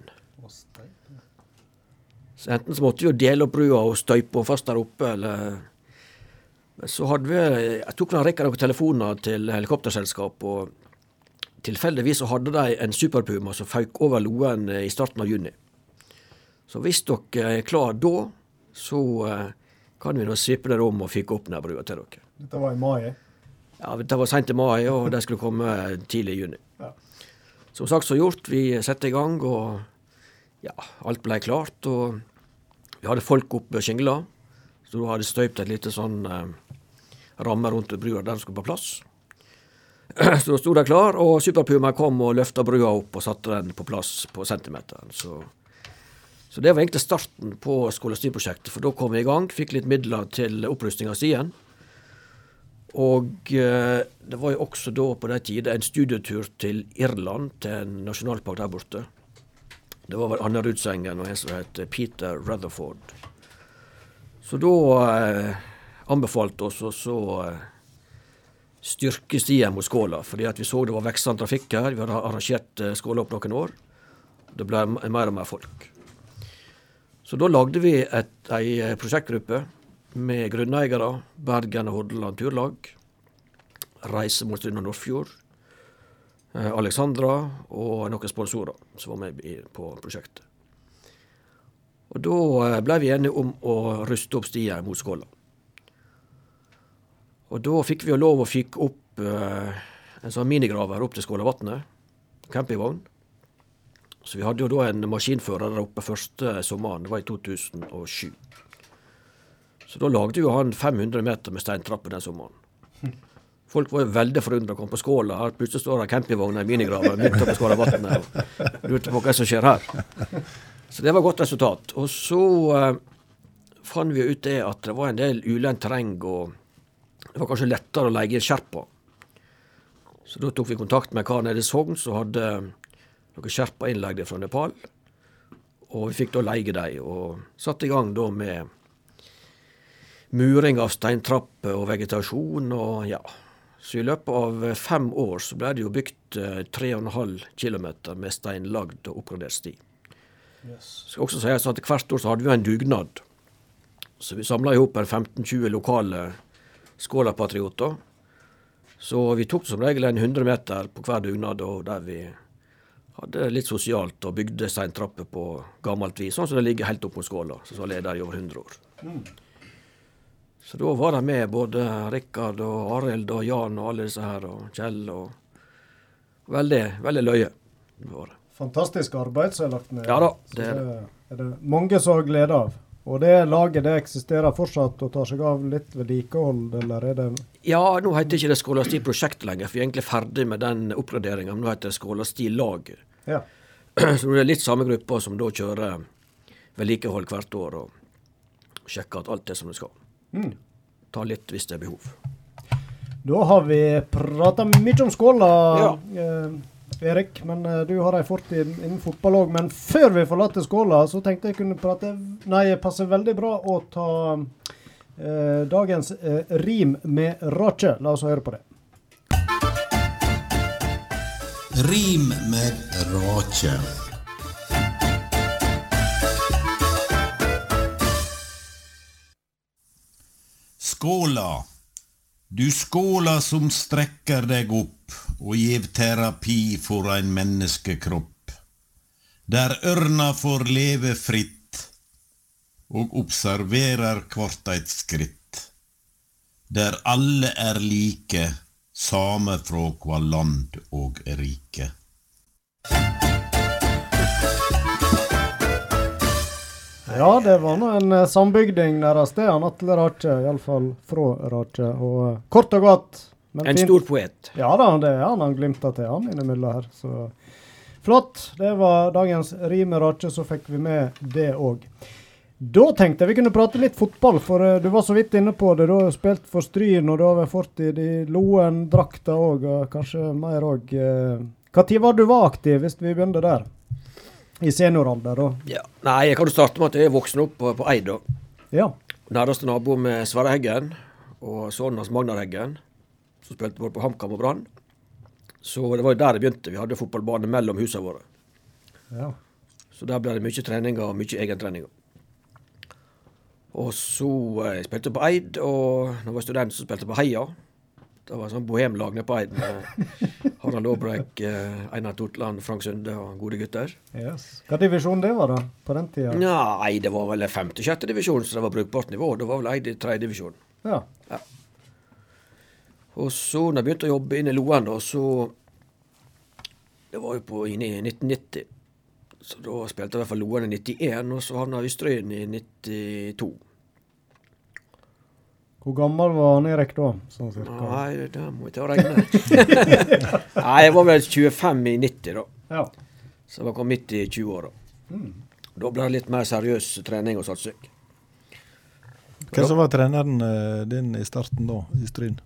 Så enten så måtte vi jo dele opp brua og støype henne fast der oppe, eller Men så hadde vi Jeg tok en rekke noen telefoner til helikopterselskap, og tilfeldigvis så hadde de en Superpuma som føyk over Loen eh, i starten av juni. Så hvis dere er klar da, så eh, kan vi nå svippe det om og fyke opp den brua til dere. Dette var i mai. Ja, Det var seint i mai, og det skulle komme tidlig i juni. Ja. Som sagt så gjort, vi satte i gang, og ja, alt ble klart. Og vi hadde folk oppe Skingla, så da hadde støypt et lite sånn eh, ramme rundt brua. der Den skulle på plass. Så da sto de klar, og Superpuma kom og løfta brua opp og satte den på plass på centimeteren. Så, så det var egentlig starten på Skolastien-prosjektet, for da kom vi i gang. Fikk litt midler til opprusting av stien. Og eh, det var jo også da på den tida en studietur til Irland, til en nasjonalpark der borte. Det var vel Anna Rudsengen og en som het Peter Rutherford. Så da eh, anbefalte oss å eh, styrke stien mot Skåla, fordi vi så det var veksende trafikk her. Vi hadde arrangert eh, Skåla opp noen år. Det ble mer og mer folk. Så da lagde vi et, ei eh, prosjektgruppe med grunneiere, Bergen og Hordaland Turlag, Reise mot Strynda Nordfjord, eh, Alexandra og noen sponsorer som var med på prosjektet. Og Da ble vi enige om å ruste opp stia mot Skåla. Og da fikk vi jo lov å fyke opp eh, en sånn minigraver opp til Skålavatnet. Campingvogn. Så vi hadde jo da en maskinfører der oppe første sommeren. Det var i 2007. Så da lagde jo han 500 meter med steintrapper den sommeren. Folk var jo veldig forundra og kom på Skåla. Plutselig står det campingvogner i minigraver midt oppe på Skålavatnet og lurte på hva som skjer her. Så det var et godt resultat. Og så eh, fant vi ut det at det var en del ulendt terreng. og det var kanskje lettere å leie sherpa. Så da tok vi kontakt med kar nede i Sogn som hadde noen sherpa innleide fra Nepal. Og vi fikk da leie dem, og satte i gang da med muring av steintrapper og vegetasjon og ja. Så i løpet av fem år så ble det jo bygd 3,5 km med steinlagd og oppgradert sti. Yes. Skal også sies at Hvert år så hadde vi en dugnad. Så vi samla i hop 15-20 lokale skålapatrioter. Så vi tok som regel en 100 meter på hver dugnad, og der vi hadde litt sosialt og bygde steintrapper på gammelt vis, sånn som det ligger helt opp mot Skåla, som var leder i over 100 år. Mm. Så da var de med både Rikard og Arild og Jan og alle disse her, og Kjell og Veldig, veldig løye. Fantastisk arbeid som er lagt ned. Ja da, det er det. Er det mange som har glede av. Og det laget det eksisterer fortsatt og tar seg av litt vedlikehold, eller er det Ja, nå heter ikke det Skålasti prosjekt lenger, for vi er egentlig ferdig med den oppgraderinga. Nå heter det Skålasti lag. Ja. Så det er litt samme gruppa som da kjører vedlikehold hvert år og sjekker at alt er som det skal. Mm. Ta litt hvis det er behov. Da har vi prata mye om Skåla. Ja. Eh, Erik, men uh, du har ei fortid innen fotball òg. Men før vi forlater skåla, så tenkte jeg kunne prate Nei, det passer veldig bra å ta eh, dagens eh, rim med Rache. La oss høre på det. Rim med rake. Skåla. Du skåla som strekker deg opp og gjev terapi for ein menneskekropp, der ørna får leve fritt og observerer kvart eit skritt, der alle er like, same fra kva land og rike. Ja, det var nå en uh, sambygding deres, det. Han Atle Rache, iallfall fra Rache. Og uh, kort og godt En fint. stor poet. Ja da, det er han. Han glimter til, han innimellom her. Så flott. Det var dagens rim med Rache, så fikk vi med det òg. Da tenkte jeg vi kunne prate litt fotball, for uh, du var så vidt inne på det. Du har spilt for Stryn, og du har vært fortid i Loen-drakta òg, og kanskje mer òg. Når var du var aktiv, hvis vi begynner der? I senioralder, da? Ja. Nei, jeg kan jo starte med at jeg er voksen opp på, på Eid. da. Ja. Nærmeste nabo med Sverre Heggen og sønnen hans Magnar Heggen, som spilte både på HamKam og Brann. Så det var jo der det begynte. Vi hadde fotballbane mellom husene våre. Ja. Så der ble det mye treninger og mye egentreninger. Og så eh, jeg spilte på Eid, og når jeg var student, så spilte jeg på Heia. Det var sånn bohemlag nede på Eid med Harald Aabrekk, eh, Einar Totland, Frank Sunde og gode gutter. Yes. Hva divisjon det var da, på den tida? Nei, det var vel femte-sjette divisjon, så det var brukbart nivå. Det var vel Eid i tredje divisjon. Ja. ja. Og så, når jeg begynte å jobbe inne i Loen, da, så Det var jo på inne i 1990. Så da spilte jeg i hvert fall Loen i 91, og så havna Stryn i 92. Hvor gammel var han Erik da? Sånn cirka? Nei, det må jeg ta og regne. Nei, jeg var vel 25 i 90, da. Ja. Så jeg var midt i 20-åra. Da ble det litt mer seriøs trening og satsing. Hvem som var treneren eh, din i starten da, i Stryn?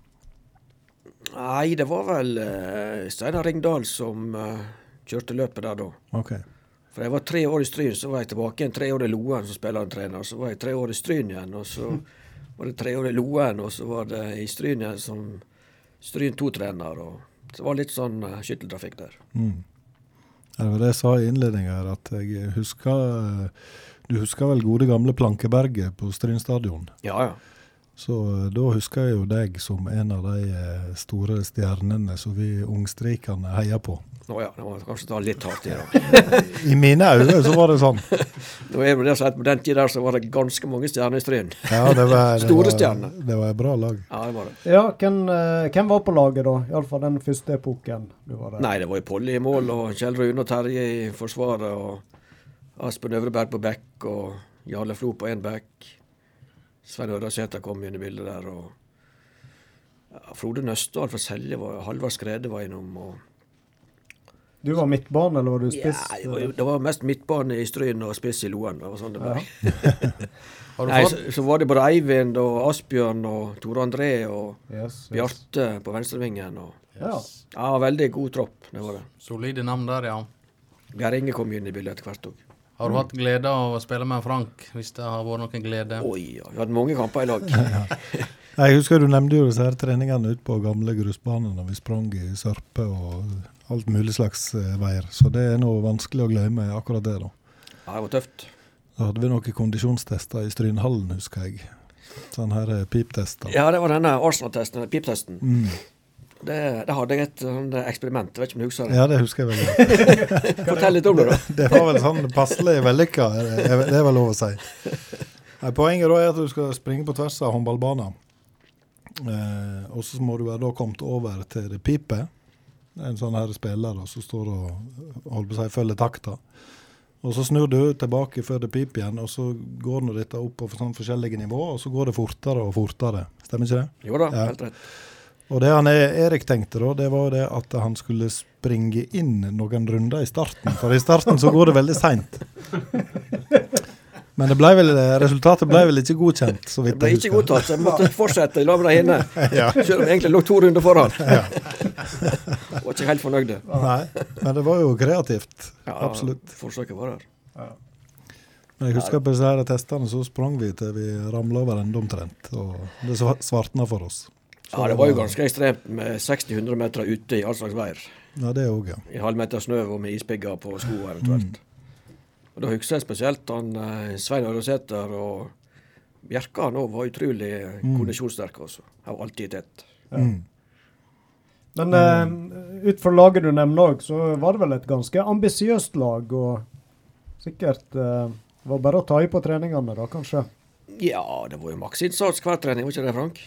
Nei, det var vel uh, Steinar Ringdal som uh, kjørte løpet der da. Okay. For jeg var tre år i Stryn, så var jeg tilbake igjen tre år i Loen som spillertrener. Så var jeg tre år i Stryn igjen, og så var det tre år i Loen, og så var det i Stryn som Stryn 2-trener. og Så det var litt sånn uh, skytteltrafikk der. Mm. Ja, Det var det jeg sa i innledninga her, at jeg husker eh, Du husker vel gode gamle Plankeberget på Stryn stadion? Ja, ja. Så eh, da husker jeg jo deg som en av de eh, store stjernene som vi ungstrikene heier på. Nå ja, det var kanskje ta litt hardt i, da. I mine øyne så var det sånn. Nå er det det at På den tida så var det ganske mange stjerner i Stryn. Ja, det var, det Store var, stjerner. Det var et bra lag. Ja, det var det. Ja, hvem, eh, hvem var på laget da? Iallfall den første epoken du var der. Nei, det var jo Polly i mål, og Kjell Rune og Terje i forsvaret, og Aspen Øvreberg på bekk, og Jarle Flo på én bekk. Svein Ørasæter kom inn i bildet der, og ja, Frode Nøstdal fra Selje var Halvard Skrede var innom, og Du var midtbane, eller var du spiss? Ja, var, jo- det var mest midtbane i Stryn og spiss i Loen. Det var sånn det ble. Har du Nei, fått så, så var det både Eivind og Asbjørn og Tore André og Yes, yes. Bjarte på venstrevingen. Og, Ja. ja, veldig god tropp. Det var det. solide navn der, ja? Geir Inge kom inn i bildet etter hvert òg. Har du hatt glede av å spille med Frank, hvis det har vært noen glede? Oi, ja, vi hadde mange kamper i lag. Jeg husker du nevnte jo disse her treningene ute på gamle grusbanen når vi sprang i sørpe og alt mulig slags eh, veier. Så det er noe vanskelig å glemme akkurat det, da. Ja, det var tøft. Da hadde vi noen kondisjonstester i Strynhallen, husker jeg. Sånn her eh, piptester. Ja, det var denne Arsenal-testen, piptesten. Mm. Det, det hadde jeg et sånn eksperiment. Jeg vet ikke om du husker det? Ja, det husker jeg veldig godt. Fortell litt om det, da. Det var vel sånn passelig vellykka, det det er vel lov å si. Nei, poenget da er at du skal springe på tvers av håndballbanen. Eh, og så må du være da kommet over til det pipet. En sånn her spiller som står og holder på å si, følger takta. Og så snur du tilbake før det piper igjen, og så går nå dette opp på sånn forskjellige nivåer, og så går det fortere og fortere. Stemmer ikke det? Jo da, Ja. helt rett. Og det han Erik tenkte da, det var jo det at han skulle springe inn noen runder i starten. For i starten så går det veldig seint. Men det ble vel, resultatet ble vel ikke godkjent, så Det ble jeg ikke godtatt, så jeg måtte fortsette i lag med de inne. Ja. Selv om jeg egentlig lå to runder foran. Var ikke helt fornøyd. Nei, men det var jo kreativt. Ja, Absolutt. Forsøket var der. Men jeg husker på disse her testene så sprang vi til vi ramla over ende omtrent. Og det sva- svartna for oss. Så Ja, det var jo ganske ekstremt med 60-100 meter ute i all slags vær. Ja, det òg, ja. I halvmeter snø og med ispigger på sko eventuelt. Og Da husker jeg spesielt han eh, Svein Ørresæter og Bjerka han òg var utrolig kondisjonssterke også. Har alltid tett. Mm. Men eh, ut fra laget du nevner òg, så var det vel et ganske ambisiøst lag. Og sikkert uh, var bare å ta i på treningene, da, kanskje. Ja, det var jo maksinnsats hver trening, var ikke det, Frank?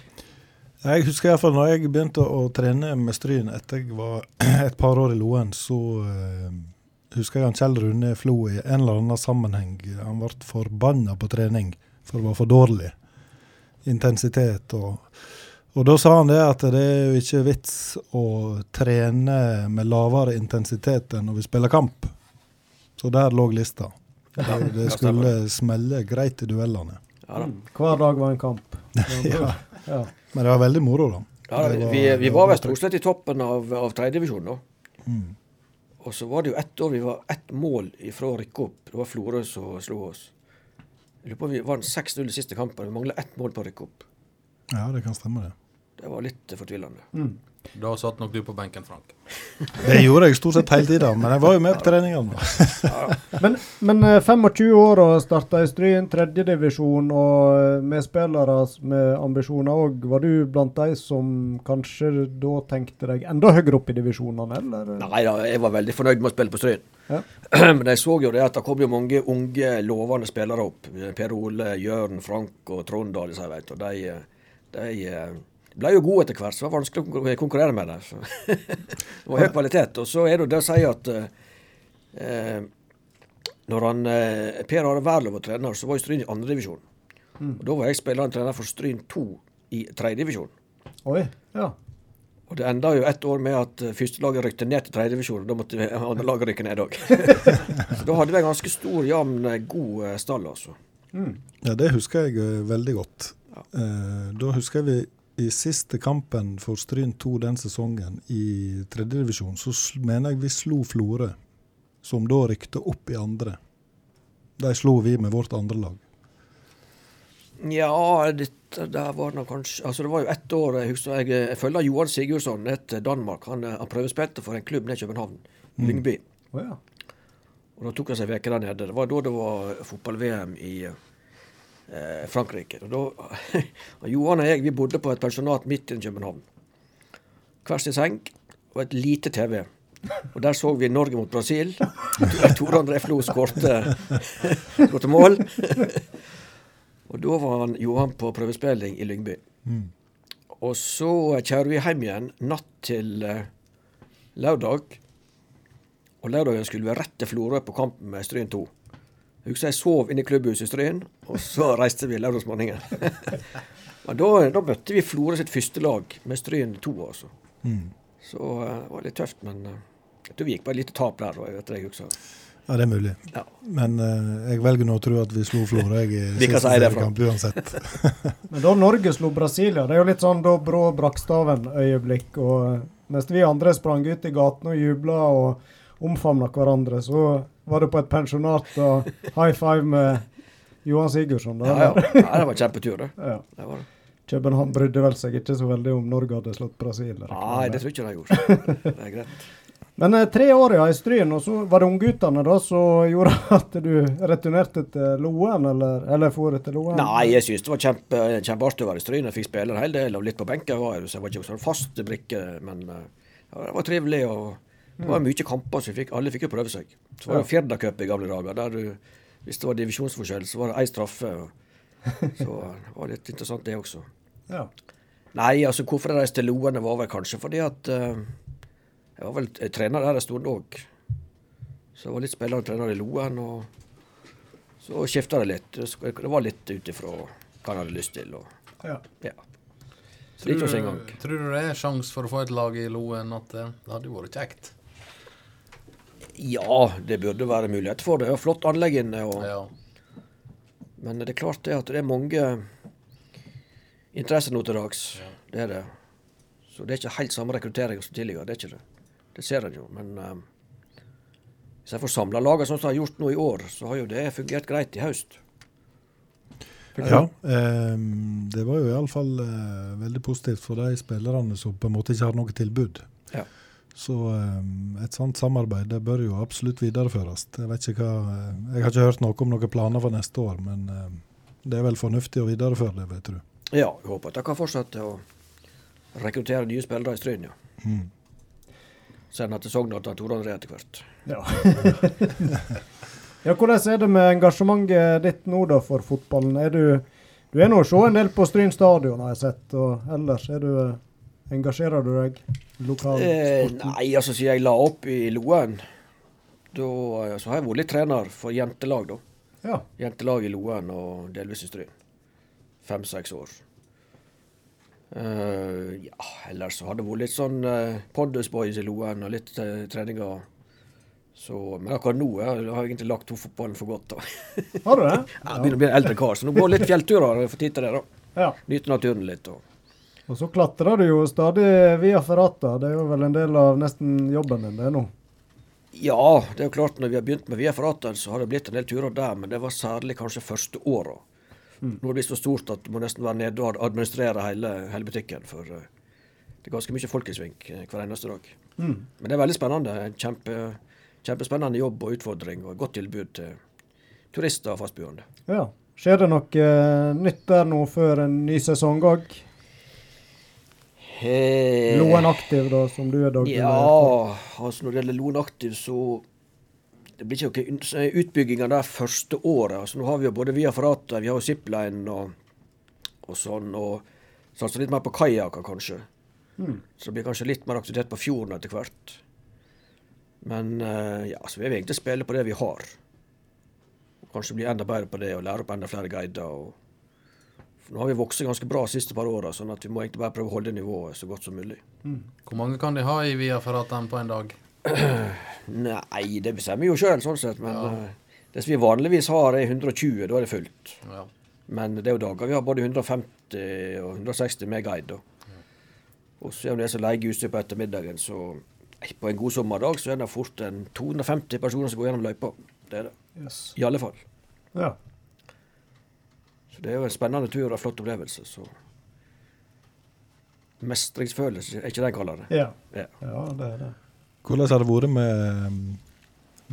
Jeg husker iallfall når jeg begynte å trene med Stryn etter jeg var et par år i Loen, så eh, husker jeg han Kjell Rune Flo i en eller annen sammenheng. Han ble forbanna på trening for det var for dårlig intensitet. Og, og da sa han det at det er jo ikke vits å trene med lavere intensitet enn når vi spiller kamp. Så der lå lista. Det, det skulle smelle greit i duellene. Ja da. Hver dag var en kamp. Ja. Ja. Men det var veldig moro, da. Ja, da, var- vi, vi var vel stort sett i toppen av, av tredjedivisjonen da. Mm. Og så var det jo ett år vi var ett mål ifra å rykke opp. Det var Florø som slo oss. Jeg lurer på om vi vant 6-0 i siste kampen. Vi mangla ett mål på å rykke opp. Ja, det kan stemme, det. Det var litt fortvilende. fortvilende. Da satt nok du på benken, Frank. Det gjorde jeg stort sett hele tida, men jeg var jo med på treningene. Men, men eh, 25 år og starta i Stryn, tredjedivisjon, og eh, med spillere med ambisjoner òg. Var du blant de som kanskje da tenkte deg enda høyere opp i divisjonene, eller? Nei da, jeg var veldig fornøyd med å spille på Stryn. Ja. Men jeg så jo det at det kom jo mange unge, lovende spillere opp. Per Ole, Jørn, Frank og Trond og disse, vet du. Og de, de eh, ble jo gode etter hvert, så det var vanskelig å konkurrere med dem. Det var høy kvalitet. Og så er det jo det å si at eh, når han, eh, Per Are Wærlov var trener, så var jo Stryn i andredivisjon. Og da var jeg spillende trener for Stryn 2 i tredjedivisjon. Oi. Ja. Og det enda jo ett år med at eh, førstelaget rykte ned til tredjedivisjon. Da måtte andre laget rykke ned òg. Så da hadde vi en ganske stor, jevn, eh, god eh, stall, altså. Ja, det husker jeg eh, veldig godt. Eh, da husker jeg vi i siste kampen for Stryn 2 den sesongen i tredjedivisjon, så mener jeg vi slo Florø, som da rykte opp i andre. De slo vi med vårt andre lag. Ja, det, der var det kanskje Altså, det var jo ett år Jeg husker jeg, jeg følger Johan Sigurdsson ned til Danmark. Han, han prøvespilte for en klubb nede i København, Lyngby. Oh, ja. Og da tok han seg en uke der nede. Det var da det var fotball-VM i eh, Frankrike. Og da, Johan og jeg vi bodde på et pensjonat midt i København. Hver sin seng og et lite TV. Og der så vi Norge mot Brasil. Tore André Flo skårte mål. Og da var han Johan på prøvespilling i Lyngby. Og så kjører vi hjem igjen natt til eh, lørdag. Og lørdagen skulle vi rett til Florø på kampen med Stryn 2. Jeg husker jeg sov inne i klubbhuset i Stryn, og så reiste vi lørdagsmorgenen. Men da, da møtte vi Florø sitt første lag med Stryn 2, altså. Så eh, det var litt tøft, men uh, jeg tror vi gikk på et lite tap der. Jeg vet jeg husker. Ja, det er mulig. Ja. Men uh, jeg velger nå å tro at vi slo Florø jeg, i siste si seriekamp uansett. Men da Norge slo Brasilia, det er jo litt sånn da Brå Brakstaven-øyeblikk. og eh, Mens vi andre sprang ut i gatene og jubla og omfavna hverandre, så var det på et pensjonat og high five med Johan Sigurdsson. Ja, ja. ja, det var en kjempetur, det. Ja. det, var det. København brydde vel seg ikke så veldig om Norge hadde slått Brasil. Nei, det det tror jeg ikke de gjorde. Det er greit. Men eh, tre år ja, i Stryn, og så var det ungguttene da som gjorde at du returnerte til Loen, eller, eller for til Loen? Nei, jeg syns det var kjempe, kjempeartig å være i Stryn. Jeg fikk spille en hel del, og litt på benken var jeg, så jeg var ikke så fast brikke. Men ja, det var trivelig, og det var mye kamper, så fikk, alle fikk jo prøve seg. Så var det Firdacup i gamle dager, der du, hvis det var divisjonsforskjell, så var det én straffe. Så eh, det var litt interessant, det også. Ja. Nei, altså hvorfor jeg reiste til Loen, var vel kanskje fordi at uh, jeg var vel eh, trener der en stund òg. Så jeg var litt spiller og trener i Loen, og så skifta det litt. Det var litt ut ifra hva jeg hadde lyst til. Og, ja. ja. Tror, tror du det er sjanse for å få et lag i Loen at det, det hadde vært kjekt? Ja, det burde være mulighet for det. Det er flott anlegg inne. Og, Ja. Men det er klart det at det er mange interesser nå til dags. Det er det. Så det er ikke helt samme rekruttering som tidligere. Det er ikke det. Det ser en jo. Men eh, hvis jeg får samla laget sånn som jeg har gjort nå i år, så har jo det fungert greit i høst. Ja, eh, det var jo iallfall eh, veldig positivt for de spillerne som på en måte ikke har noe tilbud. Ja. Så ehm, et sånt samarbeid det bør jo absolutt videreføres. Jeg vet ikke hva, eh, jeg har ikke hørt noe om noen planer for neste år, men ehm, det er vel fornuftig å videreføre det, vet du. Ja, jeg håper at jeg kan fortsette å rekruttere nye spillere i Stryn, ja. Mm. Sende til Sogn og André etter hvert. Ja. ja, hvordan er det med engasjementet ditt nå da for fotballen? Er du, du er nå å se en del på Stryn stadion, har jeg sett. Og ellers er du, engasjerer du deg Eh, lokalsporten? nei, altså siden jeg la opp i Loen, da eh, så har jeg vært litt trener for jentelag, da. Ja. Jentelag i Loen og delvis i Stryn. Fem-seks år. Uh, ja, ellers så har det vært litt sånn uh, Pondus Boys i Loen og litt uh, treninger. Så, men akkurat nå jeg, jeg har jeg egentlig lagt to fotballen for godt. da. Har du det? Jeg begynner å bli en eldre kar, så nå går litt fjellturer for tid til det. da. Ja. Nyte naturen litt. og Og så klatrer du jo stadig via Ferrata. Det er jo vel en del av nesten jobben din, det nå. Ja, det er jo klart når vi har begynt med Via Ferrata, så har det blitt en del turer der, men det var særlig kanskje første åra. Nå er det blitt så stort at du må nesten være nede og administrere hele, hele butikken. For eh, det er ganske mye folk i sving eh, hver eneste dag. Men det er veldig spennende. En Kjempe, kjempespennende jobb og utfordring, og et godt tilbud til turister og fastboende. Ja. Skjer det noe eh, nytt der nå før en ny sesong òg? Eh, Loen Aktiv, da, som du er daglig. Ja, altså når det gjelder Loen Aktiv, så det blir ikke noen utbygginger der første året. Altså Nå har vi jo både Via Ferrata, vi har jo Zipline og, og sånn, og satser litt mer på kajakker, kanskje. Så det blir kanskje litt mer aktivitet på fjorden etter hvert. Men eh, ja, så vi vil egentlig spille på det vi har. Og kanskje bli enda bedre på det og lære opp enda flere guider. og nå har vi vokst ganske bra de siste par åra, sånn at vi må egentlig bare prøve å holde nivået så godt som mulig. Hvor mange kan de ha i Viaferratan på en dag? Nei, det bestemmer vi jo sjøl, sånn sett. Men ja. det som vi vanligvis har, er 120. Da er det fullt. Ja. Men det er jo dager vi har både 150 og 160 med guide. da. Og så er det som leier utstyr på ettermiddagen, så på en god sommerdag så er det fort en 250 personer som går gjennom løypa. Det er det. Yes. I alle fall. Ja. Så det er jo en spennende tur og en flott opplevelse. Så Mestringsfølelse, er ikke det jeg kaller det? Ja. Ja. ja, det er det. Hvordan har det vært med,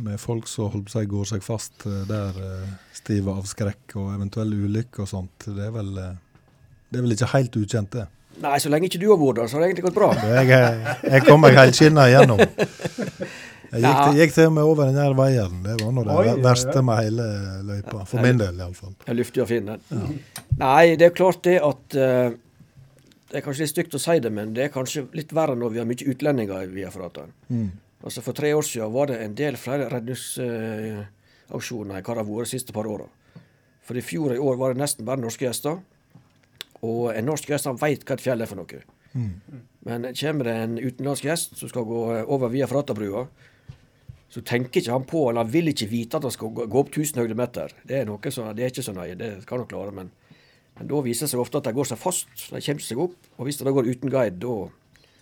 med folk som holdt seg, går seg fast eh, der, eh, stive av skrekk og eventuelle ulykker og sånt? Det er vel, eh, det er vel ikke helt ukjent, det? Nei, så lenge ikke du har vært der, så har det egentlig gått bra. Jeg, jeg kom meg helskinna igjennom. Jeg gikk, til, gikk til og med over den der veien. Det var nå det Oi, verste med hele løypa. For min del, iallfall. Det er luftig og fin, den. Nei, det er klart det at uh, Det er kanskje litt stygt å si det, men det er kanskje litt verre når vi har mye utlendinger via Viafratan. Mm. Altså For tre år siden var det en del flere redningsaksjoner enn hva det har vært de siste par åra. For i fjor og i år var det nesten bare norske gjester. Og en norsk gjest han veit hva et fjell er for noe. Men kommer det en utenlandsk gjest som skal gå eh, over via Fratabrua, så tenker ikke han på, eller han vil ikke vite at han skal gå, gå opp 1000 høydemeter. Det er noe som, det er ikke så nøye, det skal han klare. Men, men da viser det seg ofte at de går seg fast. De kommer seg opp. Og hvis de da går uten guide, da,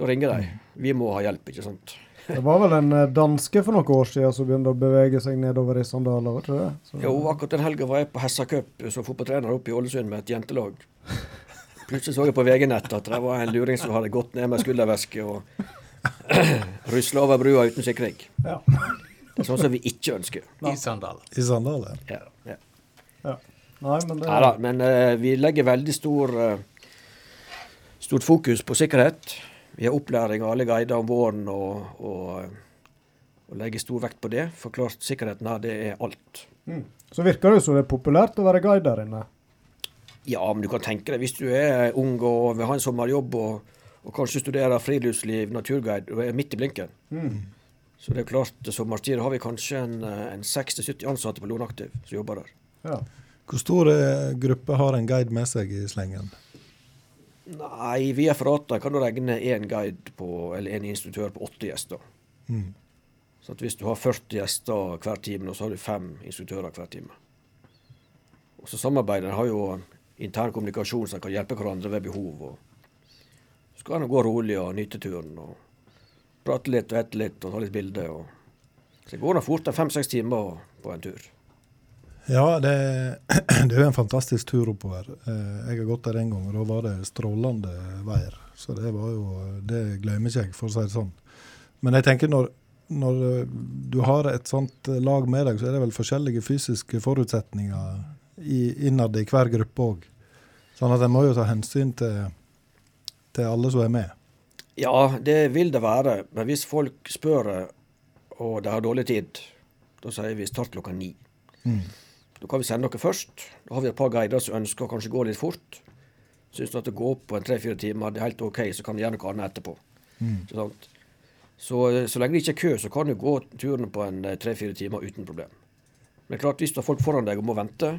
da ringer de. Vi må ha hjelp, ikke sant. Det var vel en eh, danske for noen år siden som begynte å bevege seg nedover i sandaler, var ikke det? Så, Jo, akkurat den helga var jeg på Hessa Cup som fotballtrener oppe i Ålesund med et jentelag. Plutselig så jeg på VG-nett at det var en luring som hadde gått ned med skulderveske og rusla over brua uten sikring. Ja. Det er sånn som vi ikke ønsker. I sandaler. I sandaler. Ja, ja. ja. Nei, men det Neida, men uh, vi legger veldig stor, uh, stort fokus på sikkerhet. Vi har opplæring av alle guider om våren og, og, eh, og legger stor vekt på det. For klart, sikkerheten her, det er alt. Mm. Så virker det som det er populært å være guide der inne. Ja, men du kan tenke deg, hvis du er ung og vil ha en sommerjobb og, og kanskje studerer friluftsliv, naturguide, og er midt i blinken. Så det er klart, som Martin har vi kanskje en, eh, en 60-70 ansatte på Låneaktiv som jobber der. Ja. Hvor stor eh, gruppe har en guide med seg i slengen? Nei, via Frata kan du regne én guide på, eller en instruktør på åtte gjester. Mm. Så hvis du har 40 gjester hver time, så har du fem instruktører hver time. Og så samarbeider har jo intern kommunikasjon som kan hjelpe hverandre ved behov. Og kan en gå rolig og nyte turen og prate litt og ete litt og ta litt bilder. Og så det går nå fort fem-seks timer på en tur. Ja, det, det er jo en fantastisk tur oppover. Eh, Jeg har gått der en gang, og da var det strålende veier. Så det var jo Det glemmer ikke jeg, for å si det sånn. Men jeg tenker når, når eh, du har et sånt eh, lag med deg, så er det vel forskjellige fysiske forutsetninger i, innad i hver gruppe òg. Sånn at en må jo ta hensyn til, til alle som er med. Ja, det vil det være. Men hvis folk spør og de har dårlig tid, da sier vi start klokka ni. Mm. Da kan vi sende dere først. Da har vi et par guider som ønsker å kanskje gå litt fort. Syns du at det går på en tre-fire timer, det er helt OK, så kan vi gjøre noe annet etterpå. Mm. sant? Så, så lenge det ikke er kø, så kan du gå turen på en eh, tre-fire timer uten problem. Men klart, hvis du har folk foran deg og må vente,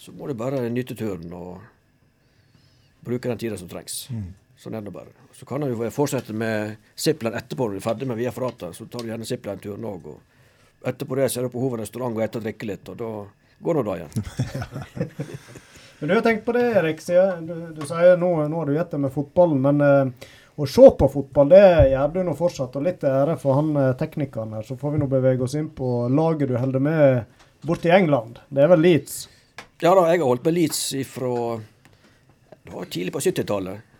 så må du bare nyte turen og bruke den tida som trengs. Sånn er det bare. Så kan han jo fortsette med zipline etterpå når du er ferdig med Via Ferrata. Så tar du gjerne zipline-turen òg. Og etterpå det så er du på hovedrestaurant og etter og drikke litt, og da går nå igjen. Men du har tenkt på det, Erik. siden Du, du sier nå, nå har du gitt det med fotballen, men eh, å se på fotball, det gjør du nå fortsatt. Og litt til ære for han eh, teknikeren her, så får vi nå bevege oss inn på laget du holder med borte i England. Det er vel Leeds? Ja da, jeg har holdt med Leeds ifra Det var tidlig på 70-tallet.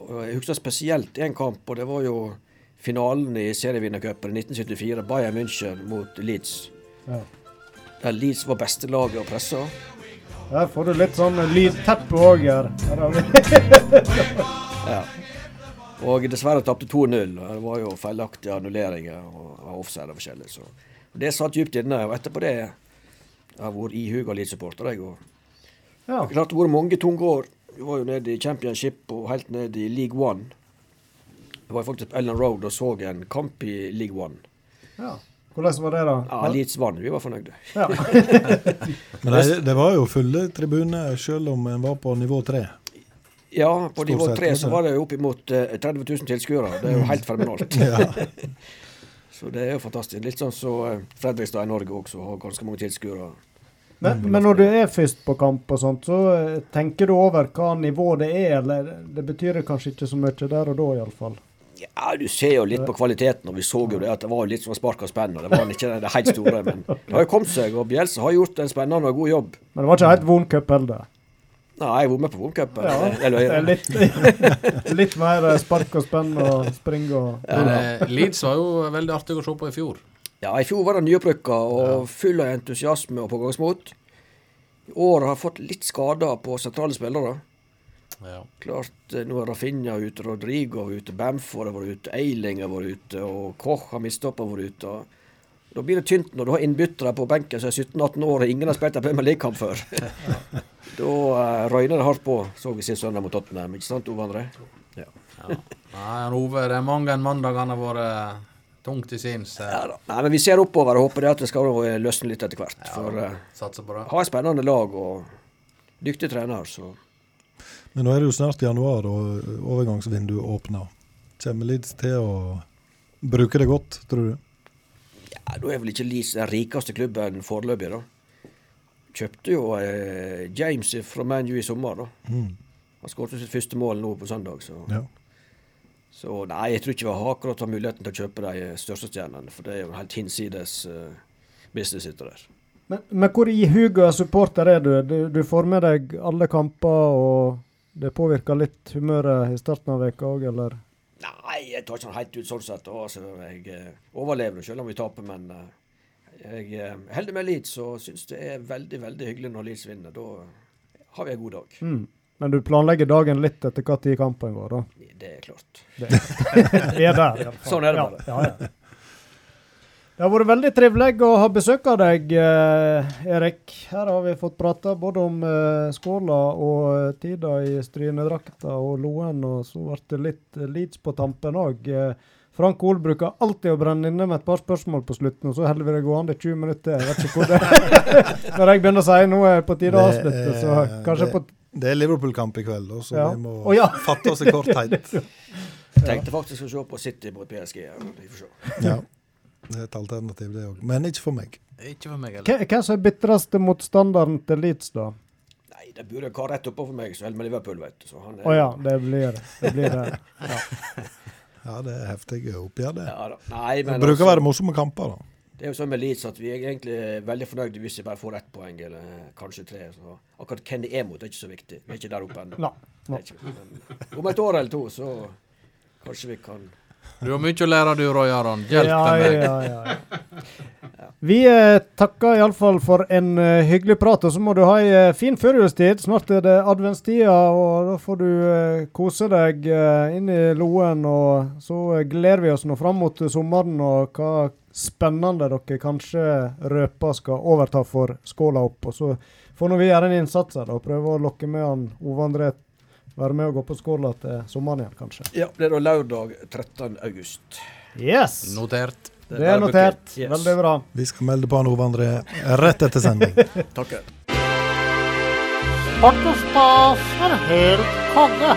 Jeg husker spesielt én kamp, og det var jo finalen i serievinnercupen i 1974. Bayern München mot Leeds. Ja. Der Leeds var beste laget å presse. Her får du litt sånn lydteppe òg her. Ja. Og dessverre tapte 2-0. Det var jo feilaktige annulleringer og offside og forskjellig. Så det satt dypt inne. Og etterpå det jeg har vært ihuga Leeds-supporter. jeg, og Ja. Det har vært mange tunge år. Vi var jo nede i championship og helt nede i league one. Jeg var faktisk på Ellen Road og så en kamp i league one. ja. Hvordan var det, da? Ja, Leeds vant, vi var fornøyde. Ja. Men det, det var jo fulle tribuner selv om en var på nivå tre. Ja, på nivå tre så var det jo oppimot eh, 30 000 tilskuere. Det er jo helt fenomenalt. Ja. Så det er jo fantastisk. Litt sånn som så, Fredrikstad i Norge også har ganske mange tilskuere. Men, men når du er først på kamp og sånt, så eh, tenker du over hva nivå det er, eller det betyr kanskje ikke så mye der og da, iallfall. Ja, du ser jo litt på kvaliteten, og vi så jo det at det var litt som spark og spenn. og Det var ikke det helt store, men det har jo kommet seg, og Bjelsa har gjort en spennende og god jobb. Men det var ikke helt vond cup heller. Nei, jeg har vært med på Vomcupen. Ja, det litt, litt mer spark og spenn og spring og ja, eh, Leeds var jo veldig artig å se på i fjor. Ja, i fjor var det nyopprykka og full av entusiasme og pågangsmot. I år har fått litt skader på sentrale spillere. Ja. Klart, eh, nå er Rafinha ute, Rodrigo er ute, Bamford har vært ute, Eiling har vært ute, og Koch har mista opp og vært ute. Da blir det tynt når du har innbyttere på benken som er 17-18 år og ingen har spilt en Premier League-kamp før. da uh, røyner det hardt på, så vi sist søndag mot Tottenham. Ikke sant, Ove André? Ja. Nei, Ove, det er mange mandagene har vært eh, tungt i sinns. eh. Ja, da. Nei, men vi ser oppover og håper det at det skal eh, løsne litt etter hvert. For uh, Satser på det. ha et spennende lag og dyktig trener, så Men nå er det jo snart januar, og overgangsvinduet åpner. Kommer Leeds til å bruke det godt, tror du? Ja, Da er vel ikke Leeds den rikeste klubben foreløpig, da. Kjøpte jo eh, James fra ManU i sommer, da. Mm. Han skåret sitt første mål nå på søndag, så Ja. Så nei, jeg tror ikke vi har akkurat har muligheten til å kjøpe de største stjernene, for det er jo helt hinsides uh, business sitter der. Men, men hvor ihuga supporter er du? du? Du får med deg alle kamper, og det påvirker litt humøret i starten av veka òg, eller? Nei, jeg tar ikke helt ut sånn sett. Altså, jeg eh, overlever selv om vi taper, men eh, jeg eh, holder med Leeds og syns det er veldig veldig hyggelig når Leeds vinner. Da har vi en god dag. Mm. Men du planlegger dagen litt etter hva tid kampen går, da? Det er klart. Det Vi er der, iallfall. Sånn er det bare. Ja, ja, ja. Det har vært veldig trivelig å ha besøk av deg, eh, Erik. Her har vi fått prata både om eh, skåla og eh, tida i strynedrakta og Loen, og så ble det litt Leeds på tampen òg. Eh, Frank Ol bruker alltid å brenne inne med et par spørsmål på slutten, og så holder vi det gående i 20 minutter. Jeg vet ikke hvor det Når jeg begynner å si nå er det på tide å avslutte, så er- kanskje det- på Det er Liverpool-kamp i kveld, så Ja. vi må oh, ja. fatte oss i korthet. Tenkte faktisk å se på City mot PSG. ja, Vi får se. Ja. Det er et alternativ, det òg. Men ikke for meg. Ikke for meg heller. Hvem som er bitreste motstanderen til Leeds, da? Nei, det burde kar rett oppå for meg, som holder med Liverpool, vet du. Så han er, Å ja, det blir det. det, blir det. Ja, det er heftige oppgjør, det. Ja da. Nei, Det men bruker altså, å være morsomme kamper, da. Det er jo sånn med Leeds at vi er egentlig veldig fornøyde hvis vi bare får ett poeng, eller kanskje tre. Så akkurat hvem det er mot, er ikke så viktig. Vi er ikke der oppe ennå. Men Om et år eller to, så kanskje vi kan Du har mye å lære du, Roy Aron. Hjelp ja, meg. ja, ja, ja. Vi eh, takker iallfall for en eh, hyggelig prat, og så må du ha ei eh, fin førjulstid. Snart er det adventstida, og da får du eh, kose deg inn i Loen. Og så gleder vi oss nå fram mot sommeren og hva spennende dere kanskje røper skal overta for skåla opp. Og så får nå vi gjøre en innsats her og prøve å lokke med han Ove André være med og gå på skåla til sommeren igjen, kanskje. Ja, det er da lørdag 13. august. Yes! Notert. Det er notert. Yes. Veldig bra. Vi skal melde på han Ove André rett etter sending. Takker. Sport og stas er helt konge.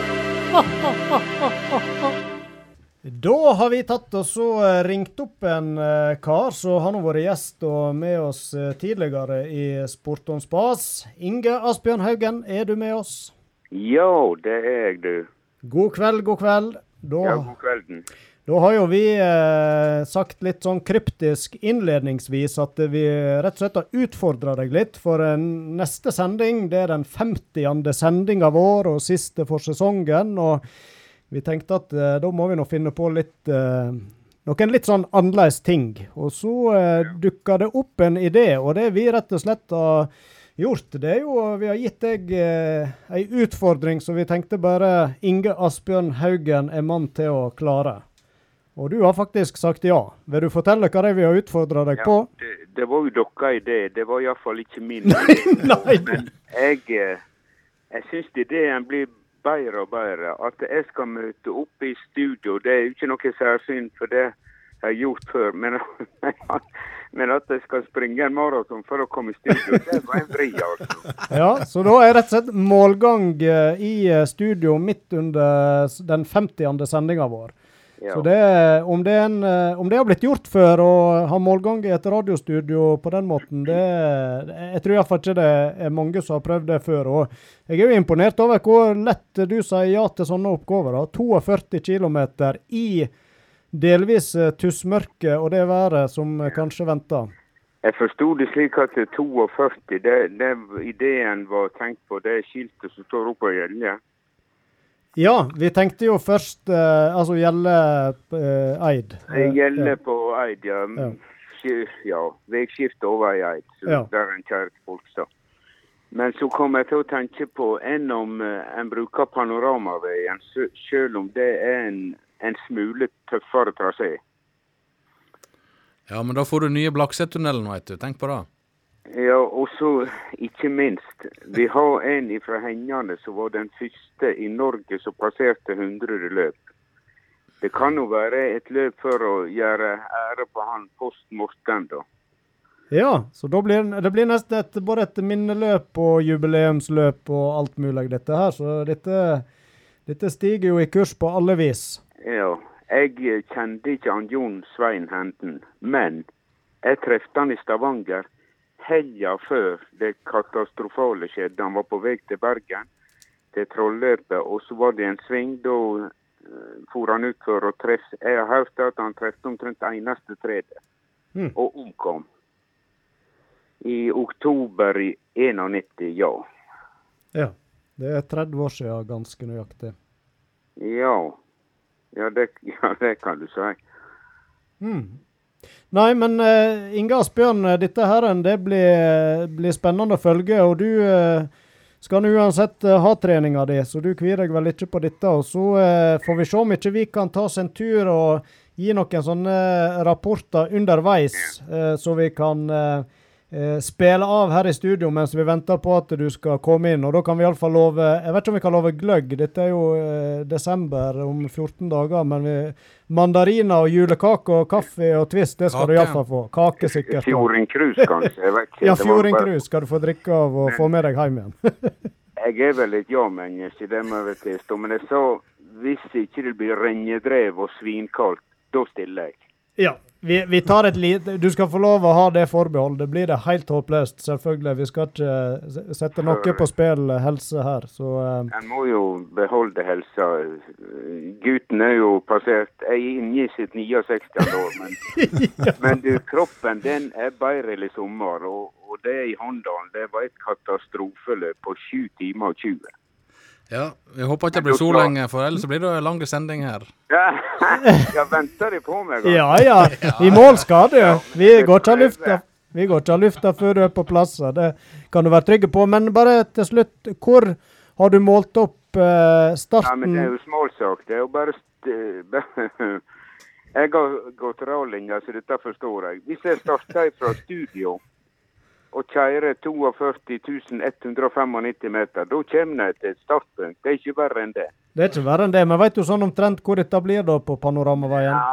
Da har vi tatt oss og så ringt opp en eh, kar som har vært gjest og med oss eh, tidligere i Sport om spas. Inge Asbjørn Haugen, er du med oss? Ja, det er jeg, du. God kveld, god kveld. Da, Ja, god kvelden. da har jo vi eh, sagt litt sånn kryptisk innledningsvis at vi rett og slett har utfordra deg litt. For eh, neste sending, det er den 50. sendinga av år og siste for sesongen. og vi tenkte at eh, da må vi nå finne på litt eh, noen litt sånn annerledes ting. Og så eh, dukka det opp en idé, og det vi rett og slett har gjort, det er jo Vi har gitt deg eh, ei utfordring som vi tenkte bare Inge Asbjørn Haugen er mann til å klare. Og du har faktisk sagt ja. Vil du fortelle hva det er vi har utfordra deg Ja, på? det, det var jo deres idé. Det var iallfall ikke min. Nei. Men jeg, eh, jeg syns ideen blir bedre og bedre. At jeg skal møte opp i studio, det er jo ikke noe særsyn. For det jeg har gjort før. Men, men at jeg skal springe en maraton for å komme i studio, det var en vri, altså. Ja, så da er rett og slett målgang eh, i eh, studio midt under den 50. sendinga vår. Ja. Så det, om, det en, eh, om det har blitt gjort før å ha målgang i et radiostudio på den måten, det Jeg tror iallfall ikke det er mange som har prøvd det før. Og jeg er jo imponert over hvor lett du sier ja til sånne oppgaver. da. 42 km i delvis eh, tussmørke og det været som eh, kanskje venter. Jeg forsto det slik at er 42, det, det ideen var tenkt på, det skiltet som står oppe på Gjelje. Ja, vi tenkte jo først eh, altså gjelde eh, Eid. Gjelle Eh, på Eid, ja. Ja. Ja, veiskifte over i Eid. Så Ja. Der er en kjær folk står. Men så kom jeg til å tenke på enn om en bruker panoramaveien, selv om det er en, en smule tøffere trasé. Ja, men da får du nye Blaksetunnelen, veit du. Tenk på det. Ja, og så ikke minst. Vi har en fra Hengane som var den første i Norge som passerte 100 løp. Det kan jo være et løp for å gjøre ære på han post Morten, da. Ja, så da blir det blir nesten et, både et minneløp og jubileumsløp og alt mulig, dette her. Så dette, dette stiger jo i kurs på alle vis. Ja, jeg eh, kjente ikke han Jon Svein Henden, men jeg traff han i Stavanger helga før det katastrofale skjedde. Han var på vei til Bergen, til Trolløpet, og så var det en sving. Da uh, for han ut for å treffe Jeg har hørt at han trefte omtrent eneste treet, Mm. og omkom. I oktober i 91, ja. Ja. Det er 30 år siden, ganske nøyaktig. Ja. Ja, det, ja, det kan du si. Mm. Nei, men uh, Inge Asbjørn, eh, dette her det blir, blir spennende å følge. Og du uh, skal nå uansett uh, ha treninga di, så du kvier deg vel ikke på dette. Og så uh, får vi se om ikke vi kan ta oss en tur og gi noen sånne rapporter underveis, eh, så vi kan eh, eh, spille av her i studio mens vi venter på at du skal komme inn. Og da kan vi iallfall love Jeg vet ikke om vi kan love gløgg, dette er jo eh, desember om 14 dager. Men vi, mandariner og julekake og kaffe og Twist, det skal du Kake. iallfall få. Kake sikkert. Fjordingkrus, kanskje. Ja, Fjordingkrus skal du få drikke av og få med deg hjem igjen. Jeg er vel et ja-menneske, det må jeg vel tilstå. Men jeg sa hvis ikke det blir rennedrev og svinkaldt, da stiller jeg. Ja, vi, vi tar et lite Du skal få lov å ha det forbeholdet. Blir det helt håpløst, selvfølgelig. Vi skal ikke sette noe på spill, eh, helse her, så eh, En må jo beholde helsa. Gutten er jo passert Jeg er inne i sitt 69. år, men, men du, kroppen den er bedre i sommer. Og, og det i Håndalen, det var et katastrofeløp på 7 timer og 20. Ja, Vi håper ikke det blir så lenge, for ellers blir det lang sending her. Ja, venter de på meg? Ja ja, i mål skal du. Vi går ikke av lufta. Vi går ikke av lufta før du er på plass. Det kan du være trygg på. Men bare til slutt, hvor har du målt opp starten? Ja, men det er jo småsak. Det er jo bare st Jeg har gått rallinga, så dette forstår jeg. Hvis jeg starter fra studio og kjører 42.195 meter, da kommer de til et startpunkt. Det er ikke verre enn det. Det er ikke verre enn det, men vet du sånn omtrent hvor dette blir da på Panoramaveien? Ja,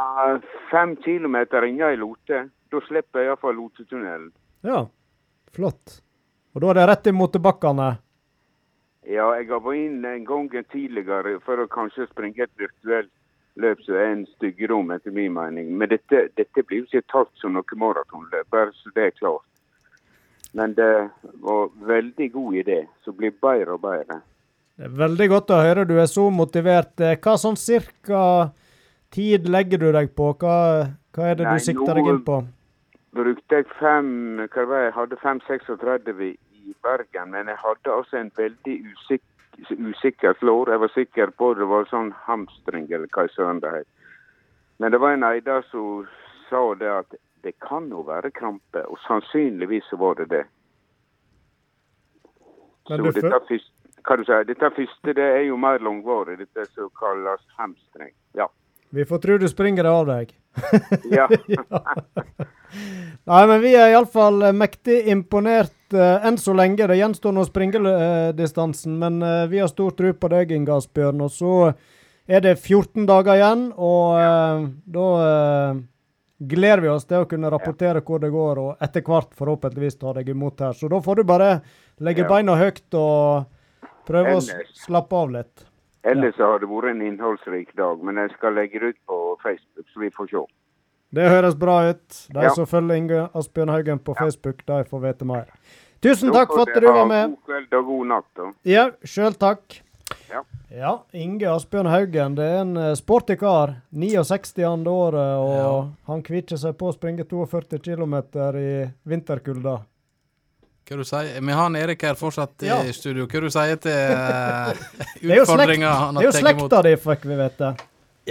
fem kilometer inne i Lote. Da slipper jeg iallfall Lotetunnelen. Ja, flott. Og da er det rett i motebakkene? Ja, jeg har vært inn en gang tidligere for å kanskje springe et virtuelt løp som er en styggedom, etter min mening. Men dette, dette blir jo ikke tatt som noe maratonløp, bare så det er klart. Men det var veldig god idé, som blir bedre og bedre. Det er veldig godt å høre du er så motivert. Eh, Hva sånn cirka tid legger du deg på? Hva, hva er det Nei, du sikter deg inn på? Brukte jeg fem hva var Jeg hadde 5,36 i Bergen, men jeg hadde altså en veldig usik usikker flår. Jeg var sikker på det var sånn hamstring, eller hva søren det het. Men det var en eider som sa det at det kan jo være krampe, og sannsynligvis så var det det. Så dette, fø- første, hva du sier, dette første det er jo mer langvarig, dette som kalles hamstring. Ja. Vi får tro du springer det av deg. ja. Nei, men vi er iallfall mektig imponert eh, enn så lenge. Det gjenstår nå springedistansen, men eh, vi har stor tro på deg, Inge Asbjørn. Og så er det 14 dager igjen, og eh, da gleder vi oss til å kunne rapportere hvor det går, og etter hvert forhåpentligvis ta deg imot her. Så da får du bare legge Ja. beina høyt og prøve å slappe av litt. Ellers så har det vært en innholdsrik dag, men jeg skal legge det ut på Facebook, så vi får se. Det høres bra ut. De Ja. som følger Inge Asbjørn Haugen på Facebook, de får vite mer. Tusen takk for at du var med. God kveld og god natt. da. Ja, sjøl takk. Ja. Ja, Inge Asbjørn Haugen, det er en eh, sporty kar. 69 andre året, og han kvitter seg på å springe 42 km i vinterkulda. Hva du sier? Vi har en Erik her fortsatt Ja. i studio. Hva du sier til utfordringa Det er jo, imot? det er jo slekta di, fikk vi vite.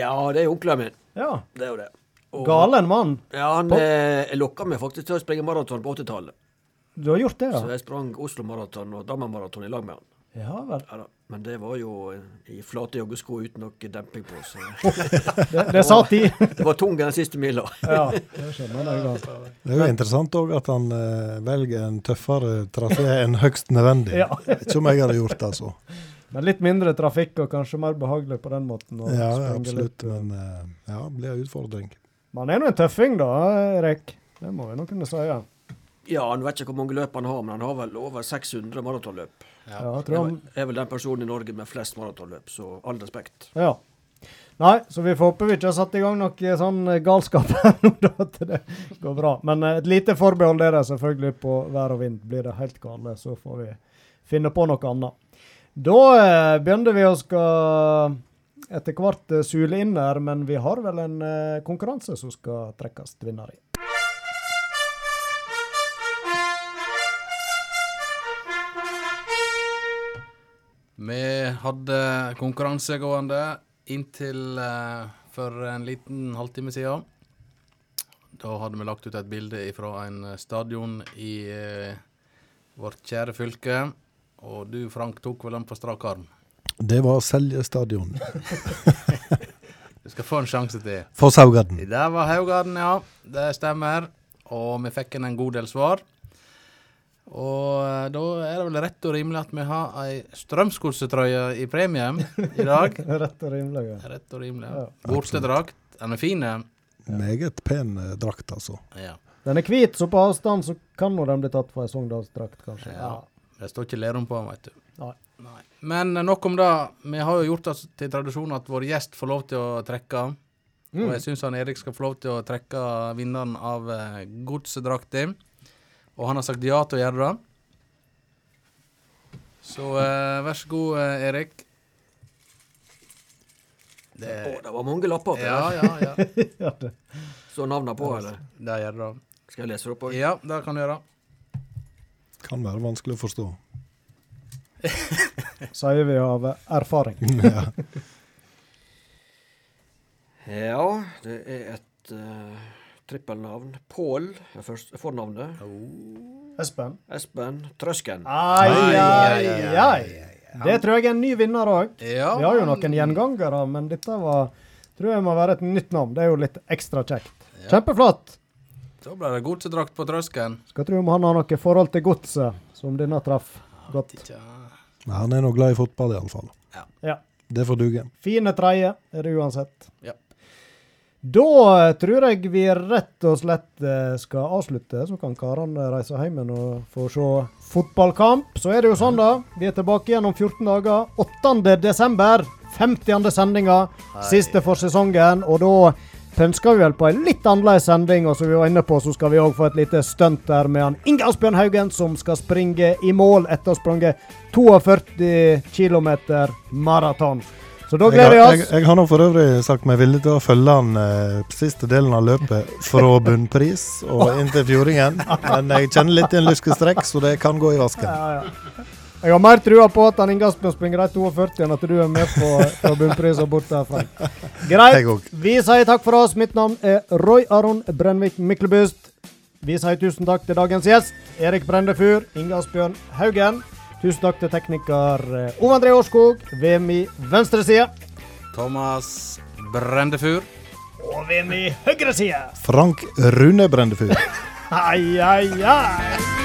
Ja, det er onkelen min. Ja. Det er jo det. Og- Galen mann. Ja, han eh, lokka meg faktisk til å springe maraton på 80-tallet. Du har gjort det, Så jeg sprang Oslo Maraton og Drammen Maraton i lag med han. Ja vel. Ja, da. Men det var jo i flate joggesko uten noe demping på. Så Det, det sa tid. det var tung den siste mila. ja, det skjønner jeg godt. Det er jo interessant òg at han eh, velger en tøffere trasé enn høgst nødvendig. Ja. Ikke om jeg hadde gjort det, altså. Men litt mindre trafikk og kanskje mer behagelig på den måten. å Ja, absolutt. litt. Men eh, ja, blir en utfordring. Man er nå en tøffing, da, Erik. Det må vi nå kunne si. Ja, Ja, han vet ikke hvor mange løp han har, men han har vel over 600 maratonløp. Ja jeg Jeg tror han er vel den personen i Norge med flest maratonløp, så all respekt. Ja. Nei, så vi får håpe vi ikke har satt i gang noe sånn eh, galskap her nå, da, at det går bra. Men eh, et lite forbehold er det selvfølgelig på vær og vind. Blir det helt gale, så får vi finne på noe annet. Da eh, begynner vi å skal etter hvert sule inn her, men vi har vel en eh, konkurranse som skal trekkes vinner i. Vi hadde konkurranse gående inntil eh, for en liten halvtime siden. Da hadde vi lagt ut et bilde fra en stadion i eh, vårt kjære fylke. Og du, Frank, tok vel den på strak arm. Det var Selje stadion. Du skal få en sjanse til. For Saugarden. Der var Haugarden, ja. Det stemmer. Og vi fikk en god del svar. Og eh, da er det vel rett og rimelig at vi har ei Strømsgodsetrøye i premie i dag. Rett og rimelig. ja. Rett og rimelig. Ja. Bortedrakt. Den er fin. Meget pen eh, drakt, altså. Ja. Den er hvit, så på avstand så kan nå den bli tatt for ei Sogndalsdrakt, kanskje. ja. Det står ikke Lerum på den, vet du. Nei. Nei. Men eh, nok om det. Vi har jo gjort det til tradisjon at vår gjest får lov til å trekke. Mm. Og jeg syns Erik skal få lov til å trekke vinneren av eh, godsedrakta. Og han har sagt ja til å gjøre det. Så eh, vær så god, eh, Erik. Det, Å, det var mange lapper oppi ja, der. ja, ja. Ja, det. Så navnene på, eller? Det gjør det. Skal jeg lese det opp òg? Ja, det kan du gjøre. Kan være vanskelig å forstå. Sier vi av erfaring. ja. Ja, det er et uh, trippelnavn. Pål er først- fornavnet. Espen? Espen Trøsken. Ai, ai, ai, ai. ai. Det tror jeg er en ny vinner òg. Ja, Vi har jo noen gjengangere, men dette var tror jeg må være et nytt navn. Det er jo litt ekstra kjekt. Kjempeflott. Da ble det godsedrakt på trøsken. Skal tro om han har noe forhold til godset, som denne traff godt. Ja, han er nå glad i fotball, iallfall. Ja. Det får duge. Fine tredje er det uansett. Ja. Da eh, tror jeg vi rett og slett eh, skal avslutte, så kan karene reise hjem og få se fotballkamp. Så er det jo sånn, da. Vi er tilbake igjen om 14 dager. 8. desember. 50. sendinga. Siste for sesongen. Og da pønsker vi vel på en litt annerledes sending, og som vi var inne på, så skal vi òg få et lite stunt der med han Inge Asbjørn Haugen, som skal springe i mål etter å ha sprunget 42 km maraton. Så da gleder vi oss. jeg, jeg har nå for øvrig sagt meg villig til å følge han eh, siste delen av løpet fra bunnpris og inn til Fjordingen. Men jeg kjenner litt i en lyskestrekk, så det kan gå i vasken. Ja, ja. Jeg har mer trua på at han Inge Asbjørn springer de 42 enn at du er med på, på og bort derfra. Greit. Vi sier takk for oss. Mitt navn er Roy Aron Brennvik Myklebust. Vi sier tusen takk til dagens gjest, Erik Brendefur, Inge Asbjørn Haugen. Tusen takk til tekniker eh, Ove André Årskog ved min venstre side. Thomas Brendefur. Og ved min høyre side. Frank Rune Brendefur. Ai, ai, ai.